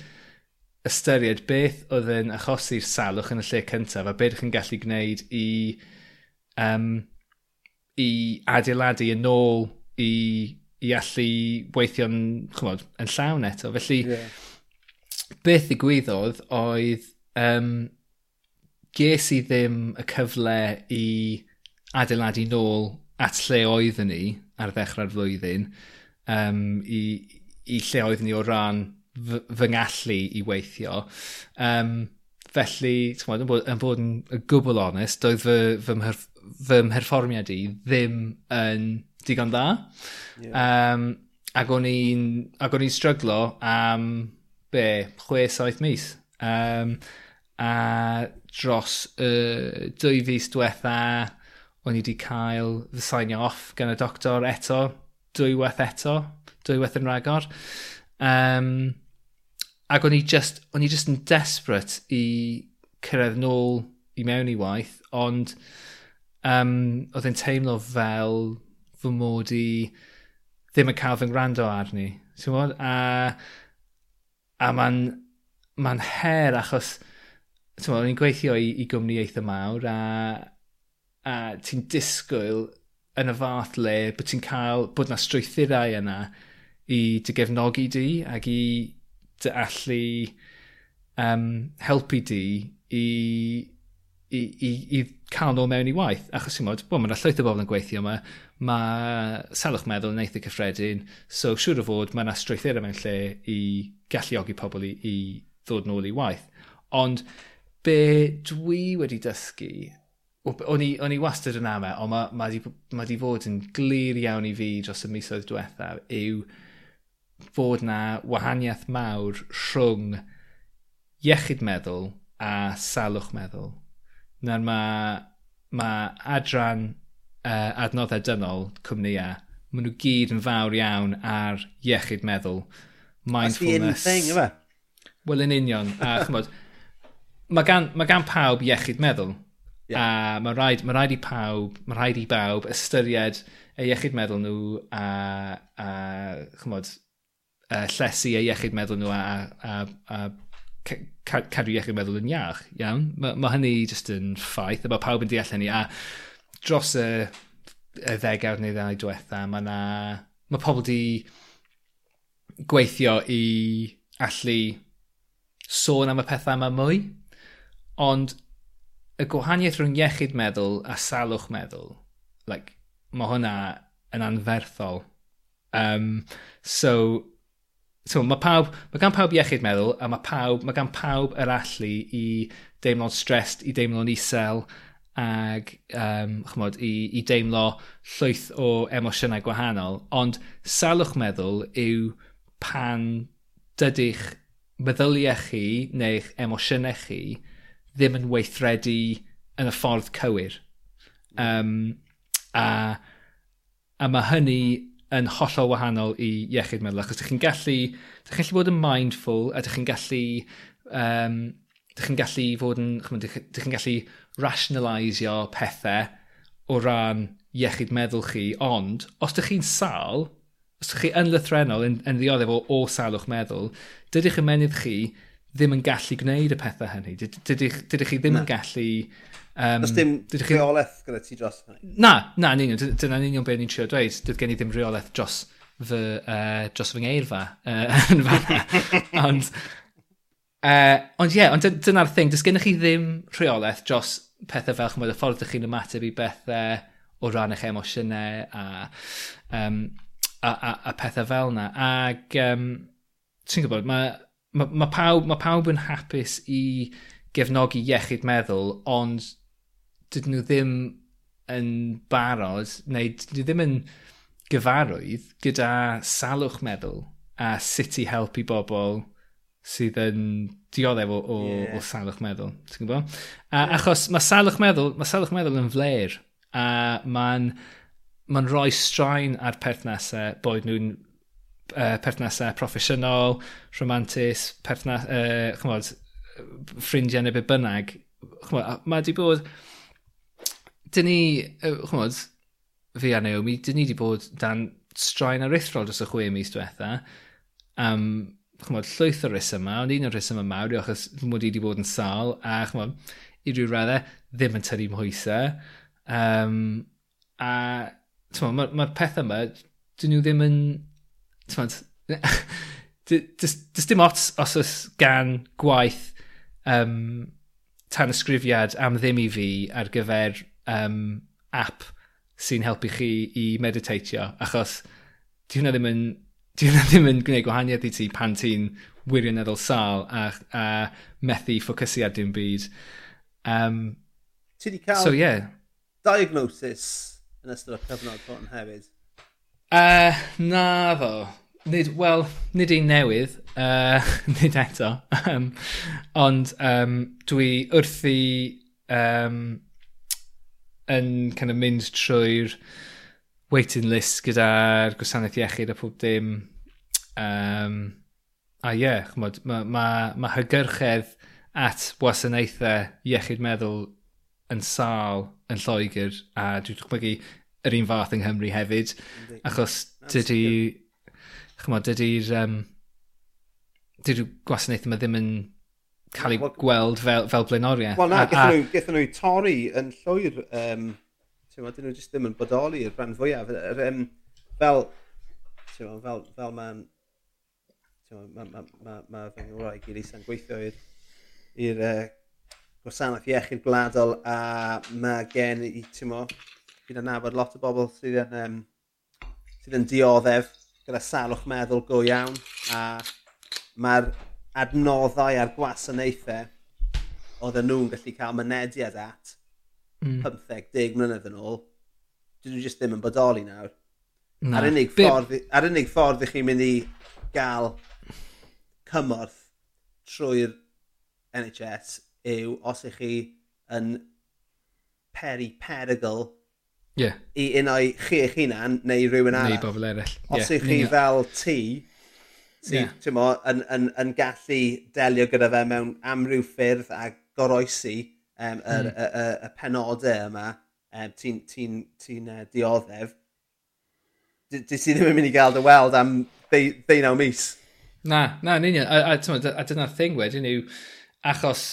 ystyried beth oedd yn achosi'r salwch yn y lle cyntaf a beth ydych chi'n gallu gwneud i, um, i adeiladu yn ôl i, i allu weithio'n chymod, yn llawn eto. Felly, yeah. beth ddigwyddodd oedd um, ges i ddim y cyfle i adeiladu nôl at lle oeddwn ni ar ddechrau'r flwyddyn um, i, i lle oedd ni o ran fy, fy ngallu i weithio. Um, felly, mod, yn, bod, yn bod yn gwbl onest, doedd fy, fy, mherf, fy mherfformiad i ddim yn digon dda. Yeah. Um, ac o'n i'n stryglo am be, 6-7 mis. Um, a dros y uh, dwy fus diwetha, o'n i wedi cael fy sign off gan y doctor eto dwywaith eto, dwywaith yn rhagor. Um, ac o'n i just, o'n i just yn desperate i cyrraedd nôl i mewn i waith, ond um, oedd e'n teimlo fel fy mod i ddim yn cael fy ngrando arni. A, a mae'n ma her achos o'n i'n gweithio i, i gwmni eitha mawr a, a ti'n disgwyl yn y fath le bod ti'n cael bod na strwythurau yna i dy gefnogi di ac i dy allu um, helpu di i, i, i, i cael nhw mewn i waith. Achos ti'n modd, bon, mae yna llwyth o bobl yn gweithio yma, mae salwch meddwl yn eitha cyffredin, so siŵr o fod mae yna strwythurau mewn lle i galluogi pobl i, i ddod nôl i waith. Ond be dwi wedi dysgu o'n i, o'n i wastad yn ama, ond mae ma di, ma di fod yn glir iawn i fi dros y misoedd diwethaf yw fod na wahaniaeth mawr rhwng iechyd meddwl a salwch meddwl. Na'r mae ma adran uh, adnoddau dynol cwmnïau, e, maen nhw gyd yn fawr iawn ar iechyd meddwl, mindfulness. That's the thing, yma. Wel, yn union. a chymod, mae gan, ma gan pawb iechyd meddwl Yeah. A mae rhaid, mae rhaid i pawb, mae rhaid i bawb ystyried eu iechyd meddwl nhw a, a chymod, a llesu eu iechyd meddwl nhw a, a, a cadw iechyd meddwl yn iach, iawn. Mae ma hynny jyst yn ffaith, a mae pawb yn deall hynny. A dros y, y ddegawd neu ddau diwetha, mae na... Mae pobl di gweithio i allu sôn am y pethau yma mwy, ond y gwahaniaeth rhwng iechyd meddwl a salwch meddwl, like, mae hwnna yn anferthol. Um, so, so mae pawb, mae gan pawb iechyd meddwl a mae pawb, mae gan pawb yr allu i deimlo'n stressed, i deimlo'n isel ag um, chmod, i, i deimlo llwyth o emosiynau gwahanol. Ond salwch meddwl yw pan dydych meddyliau chi neu'ch emosiynau chi ddim yn weithredu yn y ffordd cywir. Um, a, a mae hynny yn hollol wahanol i iechyd meddwl, achos ydych chi'n gallu, ydych chi'n gallu bod yn mindful, a ydych chi'n gallu, um, ydych chi'n gallu fod yn, ydych chi'n gallu rationalisio pethau o ran iechyd meddwl chi, ond os ydych chi'n sal, os ydych chi yn lythrenol yn, yn ddioddef o, o salwch meddwl, dydych ymenydd chi ddim yn gallu gwneud y pethau hynny. Dydych, dydych chi ddim na. yn gallu... Um, Does dim dydych chi... reolaeth gyda ti dros hynny? Na, na, yn union. Dyna'n union beth ni'n trio dweud. Dydd gen i ddim rheolaeth dros fy, uh, dros fy ngeirfa uh, yn fanna. ond, uh, ond ie, yeah, ond dyna'r thing. Does gennych chi ddim rheolaeth dros pethau fel chymryd y ffordd ydych chi'n ymateb i bethau o ran eich emosiynau a, um, a, a, a pethau fel yna. Ac um, ti'n gwybod, mae ma, ma pawb, ma pawb yn hapus i gefnogi iechyd meddwl, ond dydyn nhw ddim yn barod, neu dydyn nhw ddim yn gyfarwydd gyda salwch meddwl a sut i helpu bobl sydd yn dioddef o, o, yeah. o salwch meddwl. Ti'n gwybod? A, achos mae salwch meddwl, mae salwch meddwl yn fler a mae'n ma rhoi straen ar perthnasau, boed nhw'n uh, perthnasau proffesiynol, romantis, perthnas, uh, chymod, ffrindiau neu be bynnag. Chymod, mae di bod... Dyn ni, chymod, fi a Naomi, dyn ni di bod dan straen aruthrol dros y chwe mis diwetha. Um, chymod, llwyth o rhesymau, ond un o'r rhesymau mawr, achos mod i wedi bod yn sal, a chymod, i ryw raddau, ddim yn tynnu mhwysau. Um, a, ti'n mae'r ma peth yma, dyn nhw ddim yn Tymod, does dim ots os oes gan gwaith um, tan ysgrifiad am ddim i fi ar gyfer um, app sy'n helpu chi i meditatio, achos di hwnna ddim yn, di hwnna ddim yn gwneud gwahaniaeth i ti pan ti'n wirioneddol sal a, a methu ffocysu ar dim byd. Um, ti wedi cael so, yeah. diagnosis yn ystod y cyfnod hwn hefyd? Uh, na ddo. Nid, wel, nid un newydd, uh, nid eto. um, ond um, dwi wrthi um, yn kind of mynd trwy'r waiting list gyda'r gwasanaeth iechyd a pob dim. Um, a ie, yeah, chmod, mae ma, ma hygyrchedd at wasanaethau iechyd meddwl yn sal yn Lloegr a dwi'n dychmygu yr un fath yng Nghymru hefyd. Achos dydy... Chymod, dydy'r... Um, dydy'r gwasanaeth yma ddim yn cael ei gweld fel, fel blaenoriaeth. Wel na, gethon nhw, torri yn llwyr. Um, Tewa, dyn nhw jyst ddim yn bodoli i'r rhan fwyaf. Er, um, fel, tewa, fel, fel mae'n mae ma, ma, ma fy ngwraeg i Lisa'n gweithio i'r uh, gwasanaeth iechyd gwladol a mae gen i, ti'n gyda nabod lot o bobl sydd yn, um, sydd yn dioddef gyda salwch meddwl go iawn a mae'r adnoddau a'r gwasanaethau oedden nhw'n gallu cael mynediad at mm. 15-10 mlynedd yn ôl, dyn nhw jyst ddim yn bodoli nawr. Na. Ar, unig ffordd, ar unig ffordd i chi'n mynd i gael cymorth trwy'r NHS yw os ych chi yn peri perygl yeah. i unau chi eich hunan neu rhywun arall. Neu bobl eraill. Os yeah. chi fel ti, ti yeah. mo, yn, yn, yn gallu delio gyda fe mewn amryw ffyrdd a goroesi um, y, mm. y, y, y penodau yma, um, ti'n ti, ti, uh, dioddef, dy ti ddim yn mynd i gael dy weld am ddeunaw mis. Na, na, yn union. A, a, a, a dyna'r thing wedyn yw, achos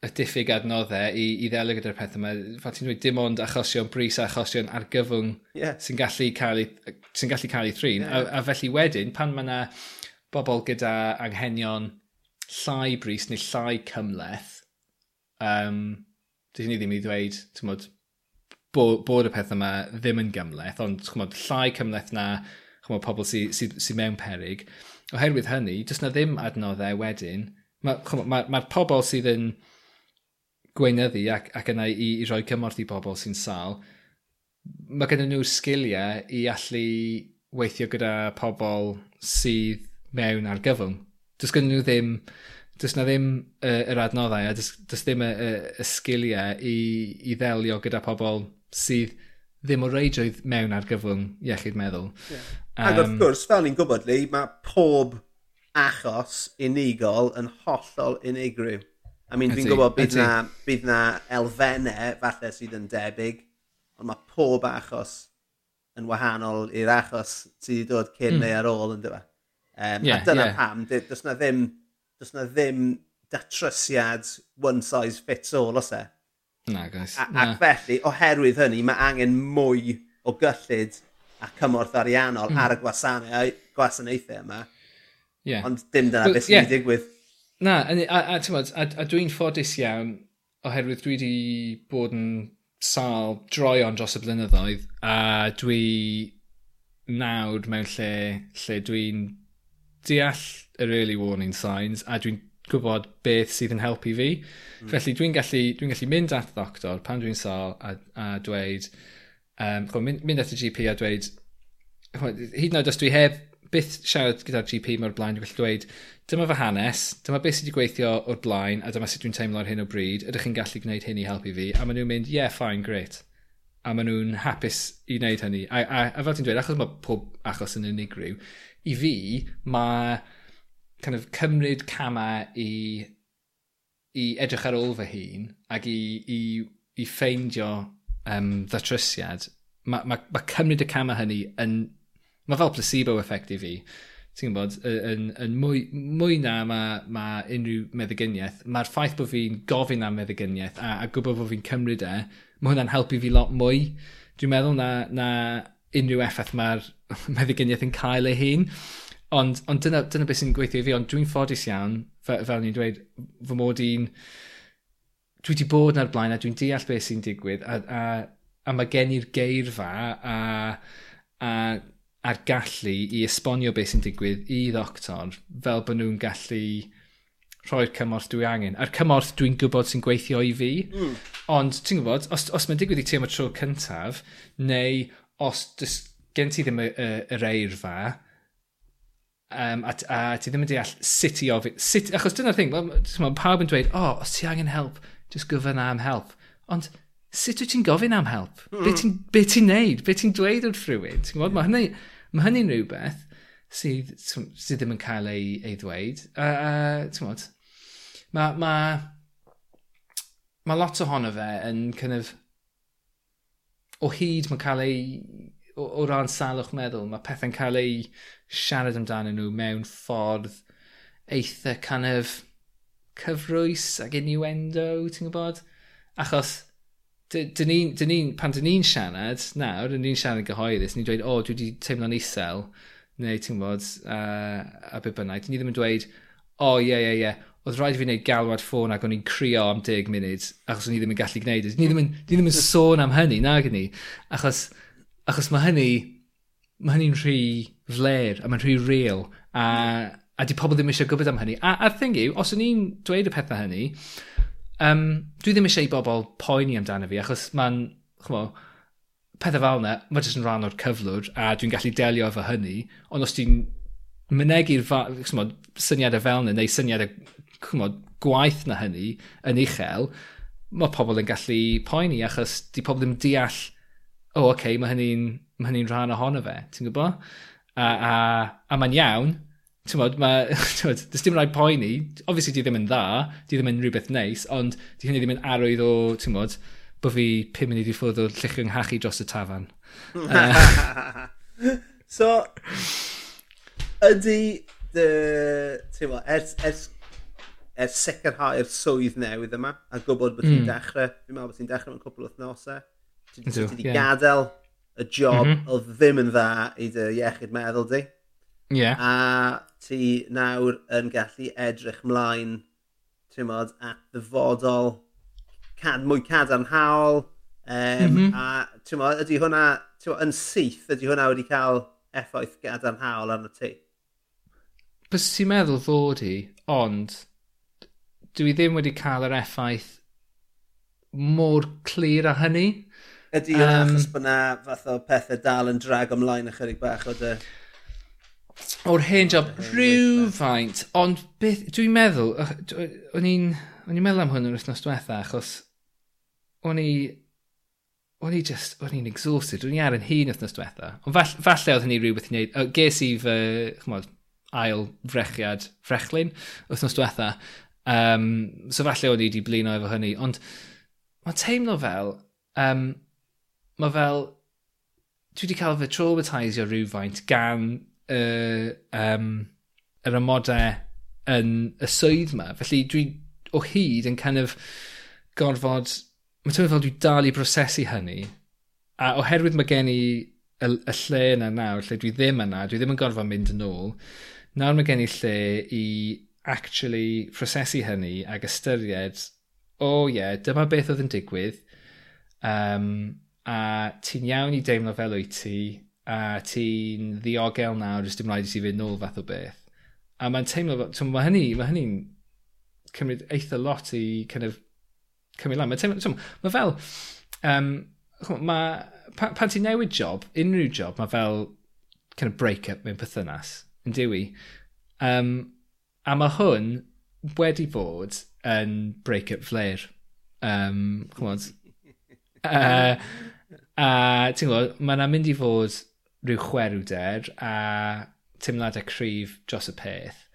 y diffyg adnoddau i, i ddelio gyda'r peth yma. Fel ti'n dweud, dim ond achosion bris a achosion argyfwng yeah. sy'n gallu cael ei, sy'n gallu cael ei thrin. Yeah. A, a, felly wedyn, pan mae yna bobl gyda anghenion llai bris neu llai cymleth, um, dydyn ni ddim i ddweud, ti'n bod, bod y peth yma ddim yn gymleth, ond chymod, llai cymleth na chymod, pobl sy'n sy, sy mewn peryg. Oherwydd hynny, does na ddim adnoddau wedyn. Mae'r ma, ma, ma pobl sydd yn gweinyddu ac, ac yna i, i roi cymorth i bobl sy'n sal, mae gennym nhw sgiliau i allu weithio gyda pobl sydd mewn ar gyfwng. Does gennyn nhw ddim, does na ddim uh, yr adnoddau a does, does ddim y, y, y sgiliau i, i ddelio gyda pobl sydd ddim o reidrwydd mewn ar gyfwng iechyd meddwl. Yeah. Um, Ac wrth gwrs, fel ni'n gwybod, Lee, mae pob achos unigol yn hollol unigryw. I mean, fi'n gwybod bydd na, bydd na elfennau falle sydd yn debyg, ond mae pob achos yn wahanol i'r achos sydd wedi dod cyn mm. neu ar ôl yn dyfa. Um, e? yeah, a dyna yeah. pam, does na ddim, does na ddim datrysiad one size fits all os e. Na, guys. A, na. Ac felly, oherwydd hynny, mae angen mwy o gyllid a cymorth ariannol mm. ar y gwasanaethau yma. Yeah. Ond dim dyna beth sy'n yeah. digwydd. Na, a, a, a, a, a dwi'n ffodus iawn oherwydd dwi wedi bod yn sal droion dros y blynyddoedd a dwi nawr mewn lle lle dwi'n deall yr early warning signs a dwi'n gwybod beth sydd yn helpu fi. Mm. Felly dwi'n gallu, dwi gallu mynd at ddoctor pan dwi'n sal a, a dweud, um, chwa, mynd, mynd at y GP a dweud, chwa, hyd yn oed os dwi heb byth siarad gyda'r GP mor blaen, dwi'n gallu dweud, dyma fy hanes, dyma beth sydd wedi gweithio o'r blaen, a dyma sut dwi'n teimlo ar hyn o bryd, ydych chi'n gallu gwneud hyn i helpu fi? A maen nhw'n mynd, yeah, fine, great. A maen nhw'n hapus i wneud hynny. A, a, a fel ti'n dweud, achos mae pob achos yn unigryw, i fi, mae kind of, cymryd cama i, i edrych ar ôl fy hun ac i, i, i ffeindio um, ddatrysiad, mae ma, ma cymryd y cama hynny yn... Mae fel placebo effect i fi ti'n gwybod, yn, yn mwy, mwy na mae ma unrhyw meddyginiaeth, mae'r ffaith bod fi'n gofyn am meddyginiaeth a, a gwybod bod fi'n cymryd e, mae hwnna'n helpu fi lot mwy. Dwi'n meddwl na, na unrhyw effaith mae'r meddyginiaeth yn cael ei hun. Ond, ond dyna, dyna beth sy'n gweithio i fi, ond dwi'n ffodus iawn, fel, fel ni'n dweud, fy mod i'n... Dwi wedi bod na'r blaen a dwi'n deall beth sy'n digwydd a, a, a mae gen i'r geirfa a, a a'r gallu i esbonio beth sy'n digwydd i ddoctor fel bod nhw'n gallu rhoi'r cymorth dwi angen. A'r cymorth dwi'n gwybod sy'n gweithio i fi. Mm. Ond ti'n gwybod, os, os mae'n digwydd i ti am y tro cyntaf, neu os dys, gen ti ddim y, y, yr eirfa, um, a, a ti ddim yn deall sut i ofyn, sut, achos dyna'r thing, pawb yn dweud, o, oh, os ti angen help, just gofyn am help. Ond sut wyt ti'n gofyn am help? Mm. Be ti'n be ti neud? Be ti'n dweud wrth rhywun? Ti'n gwybod, mae hynny, ma hynny'n rhywbeth sydd, sydd ddim yn cael ei, ei ddweud. A, uh, ti'n gwybod, mae ma, ma lot ohono fe yn kind of, o hyd mae'n cael ei, o, o ran salwch meddwl, mae pethau'n cael ei siarad amdano nhw mewn ffordd eitha kind of cyfrwys ac innuendo, ti'n gwybod? Achos dyn ni'n, ni, pan dyn ni'n siarad nawr, dyn ni'n siarad gyhoeddus, ni'n dweud, o, oh, dwi wedi teimlo'n isel, neu ti'n bod, uh, a be bynnag. Dyn ni ddim yn dweud, o, oh, ie, ie, ie, oedd rhaid i fi wneud galwad ffôn ac o'n i'n crio am 10 munud, achos o'n i ddim yn gallu gwneud it. Ni ddim yn, ni ddim yn sôn am hynny, nag ni. Achos, achos mae hynny, mae hynny'n rhy fler, a mae'n rhy real, a, a di pobl ddim eisiau gwybod am hynny. A, a thing yw, os o'n i'n dweud y pethau hynny, Um, dwi ddim eisiau i bobl poeni amdano fi, achos mae'n, chmo, pethau fel yna, mae jyst yn rhan o'r cyflwr, a dwi'n gallu delio efo hynny, ond os dwi'n mynegu'r syniadau fel yna, neu syniadau chmo, gwaith na hynny yn uchel, mae pobl yn gallu poeni, achos di pobl ddim deall, o, oh, oce, okay, mae hynny'n ma hynny rhan ohono fe, ti'n gwybod? A, a, a mae'n iawn, Tymod, mae, tymod, does dim rhaid poeni. Obviously, di ddim yn dda, di ddim yn rhywbeth neis, ond di hynny ddim yn arwydd o, tymod, bod fi pum munud i ffwrdd o llychio nghachu dros y tafan. uh. so, ydy, dy, ti'n ers, ers, ers sicrhau'r swydd newydd yma, a gwybod bod ti'n mm. dechrau, fi'n meddwl bod ti'n dechrau mewn cwpl o wythnosau, ti wedi yeah. gadael y job mm -hmm. o ddim yn dda i dy iechyd meddwl di. Yeah. A ti nawr yn gallu edrych mlaen tymod, at ddyfodol cad, mwy cadarnhaol. Um, mm -hmm. A tymod, ydy hwnna, tymod, yn syth, ydy hwnna wedi cael effaith gadarnhaol arno ti? Bys ti'n meddwl fod hi, ond dwi ddim wedi cael yr effaith mor clir a hynny. Ydy um, achos bod yna fath o pethau dal yn drag ymlaen ychydig bach o dy... De o'r hen job rhywfaint, ond beth, dwi'n meddwl, o'n i'n, o'n i'n meddwl am hwn yr wythnos diwetha, achos o'n i, o'n i just, o'n i'n exhausted, o'n i ar yn hun wythnos diwetha. Ond fall, falle oedd hynny rhywbeth i wneud, ges i fy, chymod, ail frechiad frechlin wythnos diwetha, um, so falle o'n i wedi blino efo hynny, ond mae'n teimlo fel, um, mae fel, dwi wedi cael fy traumatisio rhywfaint gan y, um, yr amodau yn y swydd yma. Felly dwi o hyd yn kind of gorfod... Mae'n tyfu fel dwi dal i brosesu hynny. A oherwydd mae gen i y, y lle yna nawr, lle dwi ddim yna, dwi ddim yn gorfod mynd yn ôl, nawr mae gen i lle i actually prosesu hynny ag ystyried, o oh, ie, yeah, dyma beth oedd yn digwydd, um, a ti'n iawn i deimlo fel wyt ti, a ti'n ddiogel nawr, jyst dim rhaid i ti fynd nôl fath o beth. A mae'n teimlo, twm, mae hynny, mae hynny'n cymryd eitha lot i kind of cymryd lan. Mae'n teimlo, twm, mae fel, um, mae, pan, pan ti'n newid job, unrhyw job, mae fel kind of break-up mewn perthynas, yn diwy. Um, a mae hwn wedi bod yn break-up flair. Um, chmod. uh, a ti'n gwybod, mae yna mynd i fod rhyw chwerwder a teimladau cryf dros y peth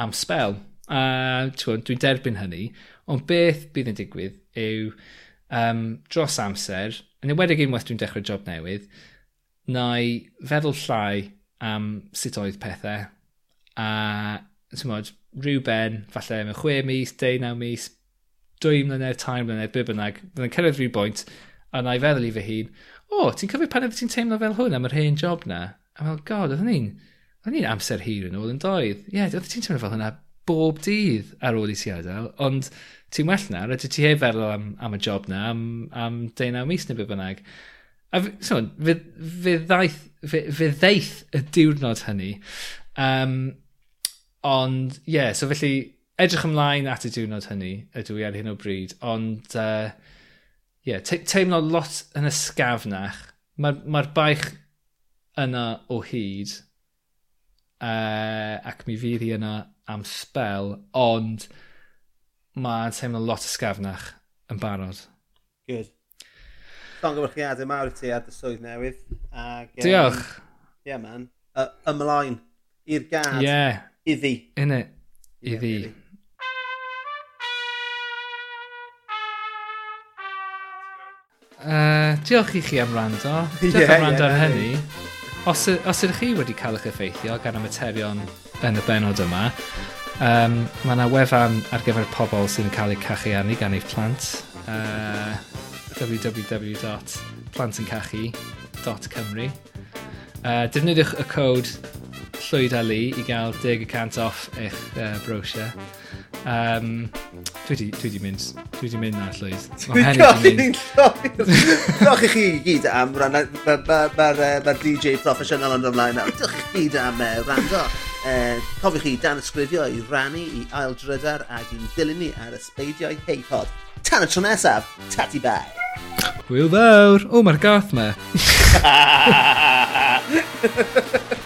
am spel. A dwi'n derbyn hynny, ond beth bydd yn digwydd yw um, dros amser, yn ymwedig unwaith dwi'n dechrau job newydd, na i feddwl llai am sut oedd pethau a tymod, rhyw ben, falle mewn 6 mis, 19 mis, 2 mlynedd, 3 mlynedd, be bynnag, bydd yn cyrraedd rhyw bwynt a na i feddwl i fy hun, o, ti'n cofio pan oedd ti'n teimlo fel hwn am yr hen job na? A fel, god, oedd ni'n oedd ni'n amser hir yn ôl yn doedd. Ie, yeah, oedd ti'n teimlo fel hwnna bob dydd ar ôl i ti adael, ond ti'n well na, rydw ti heb feddwl am, am y job na, am, am 19 mis neu be bynnag. A so, fe, fe, ddaeth, fe, fe ddeith y diwrnod hynny. Um, ond, ie, yeah, so felly, edrych ymlaen at y diwrnod hynny, ydw i ar hyn o bryd, ond... Uh, yeah, te teimlo lot yn ysgafnach. Mae'r ma, baich yna o hyd. Uh, ac mi fydd hi yna am spel, ond mae'n teimlo lot ysgafnach yn barod. Good. Llongyfarchiadau mawr i ti ar dy swydd newydd. Ag, um, Diolch. Yeah, man. Uh, ymlaen i'r gad. Ie. Yeah. Iddi. Innit. Iddi. Yeah, really. Uh, diolch i chi am rando. Diolch yeah, am rando yeah, ar hynny. Os, os ydych chi wedi cael eich effeithio gan y materion yn y benod yma, um, mae yna wefan ar gyfer pobl sy'n cael eu cachu gan eich plant. Uh, www.plantyncachu.cymru uh, Defnyddiwch y cod llwyd Ali i gael 10% off eich uh, browser. Um, dwi di, dwi di mynd, dwi di mynd na llwydd. Dwi'n colli'n lloyd. Diolch i chi gyd am rhan, mae'r ma, DJ proffesiynol yn ymlaen nawr. Diolch i chi gyd am uh, rando. Uh, Cofiwch chi dan ysgrifio i rannu i ail drydar ac i'n dilyn ni ar ysbeidiau heipod. Tan y tro nesaf, tati bai. Hwyl fawr. O, mae'r gath me.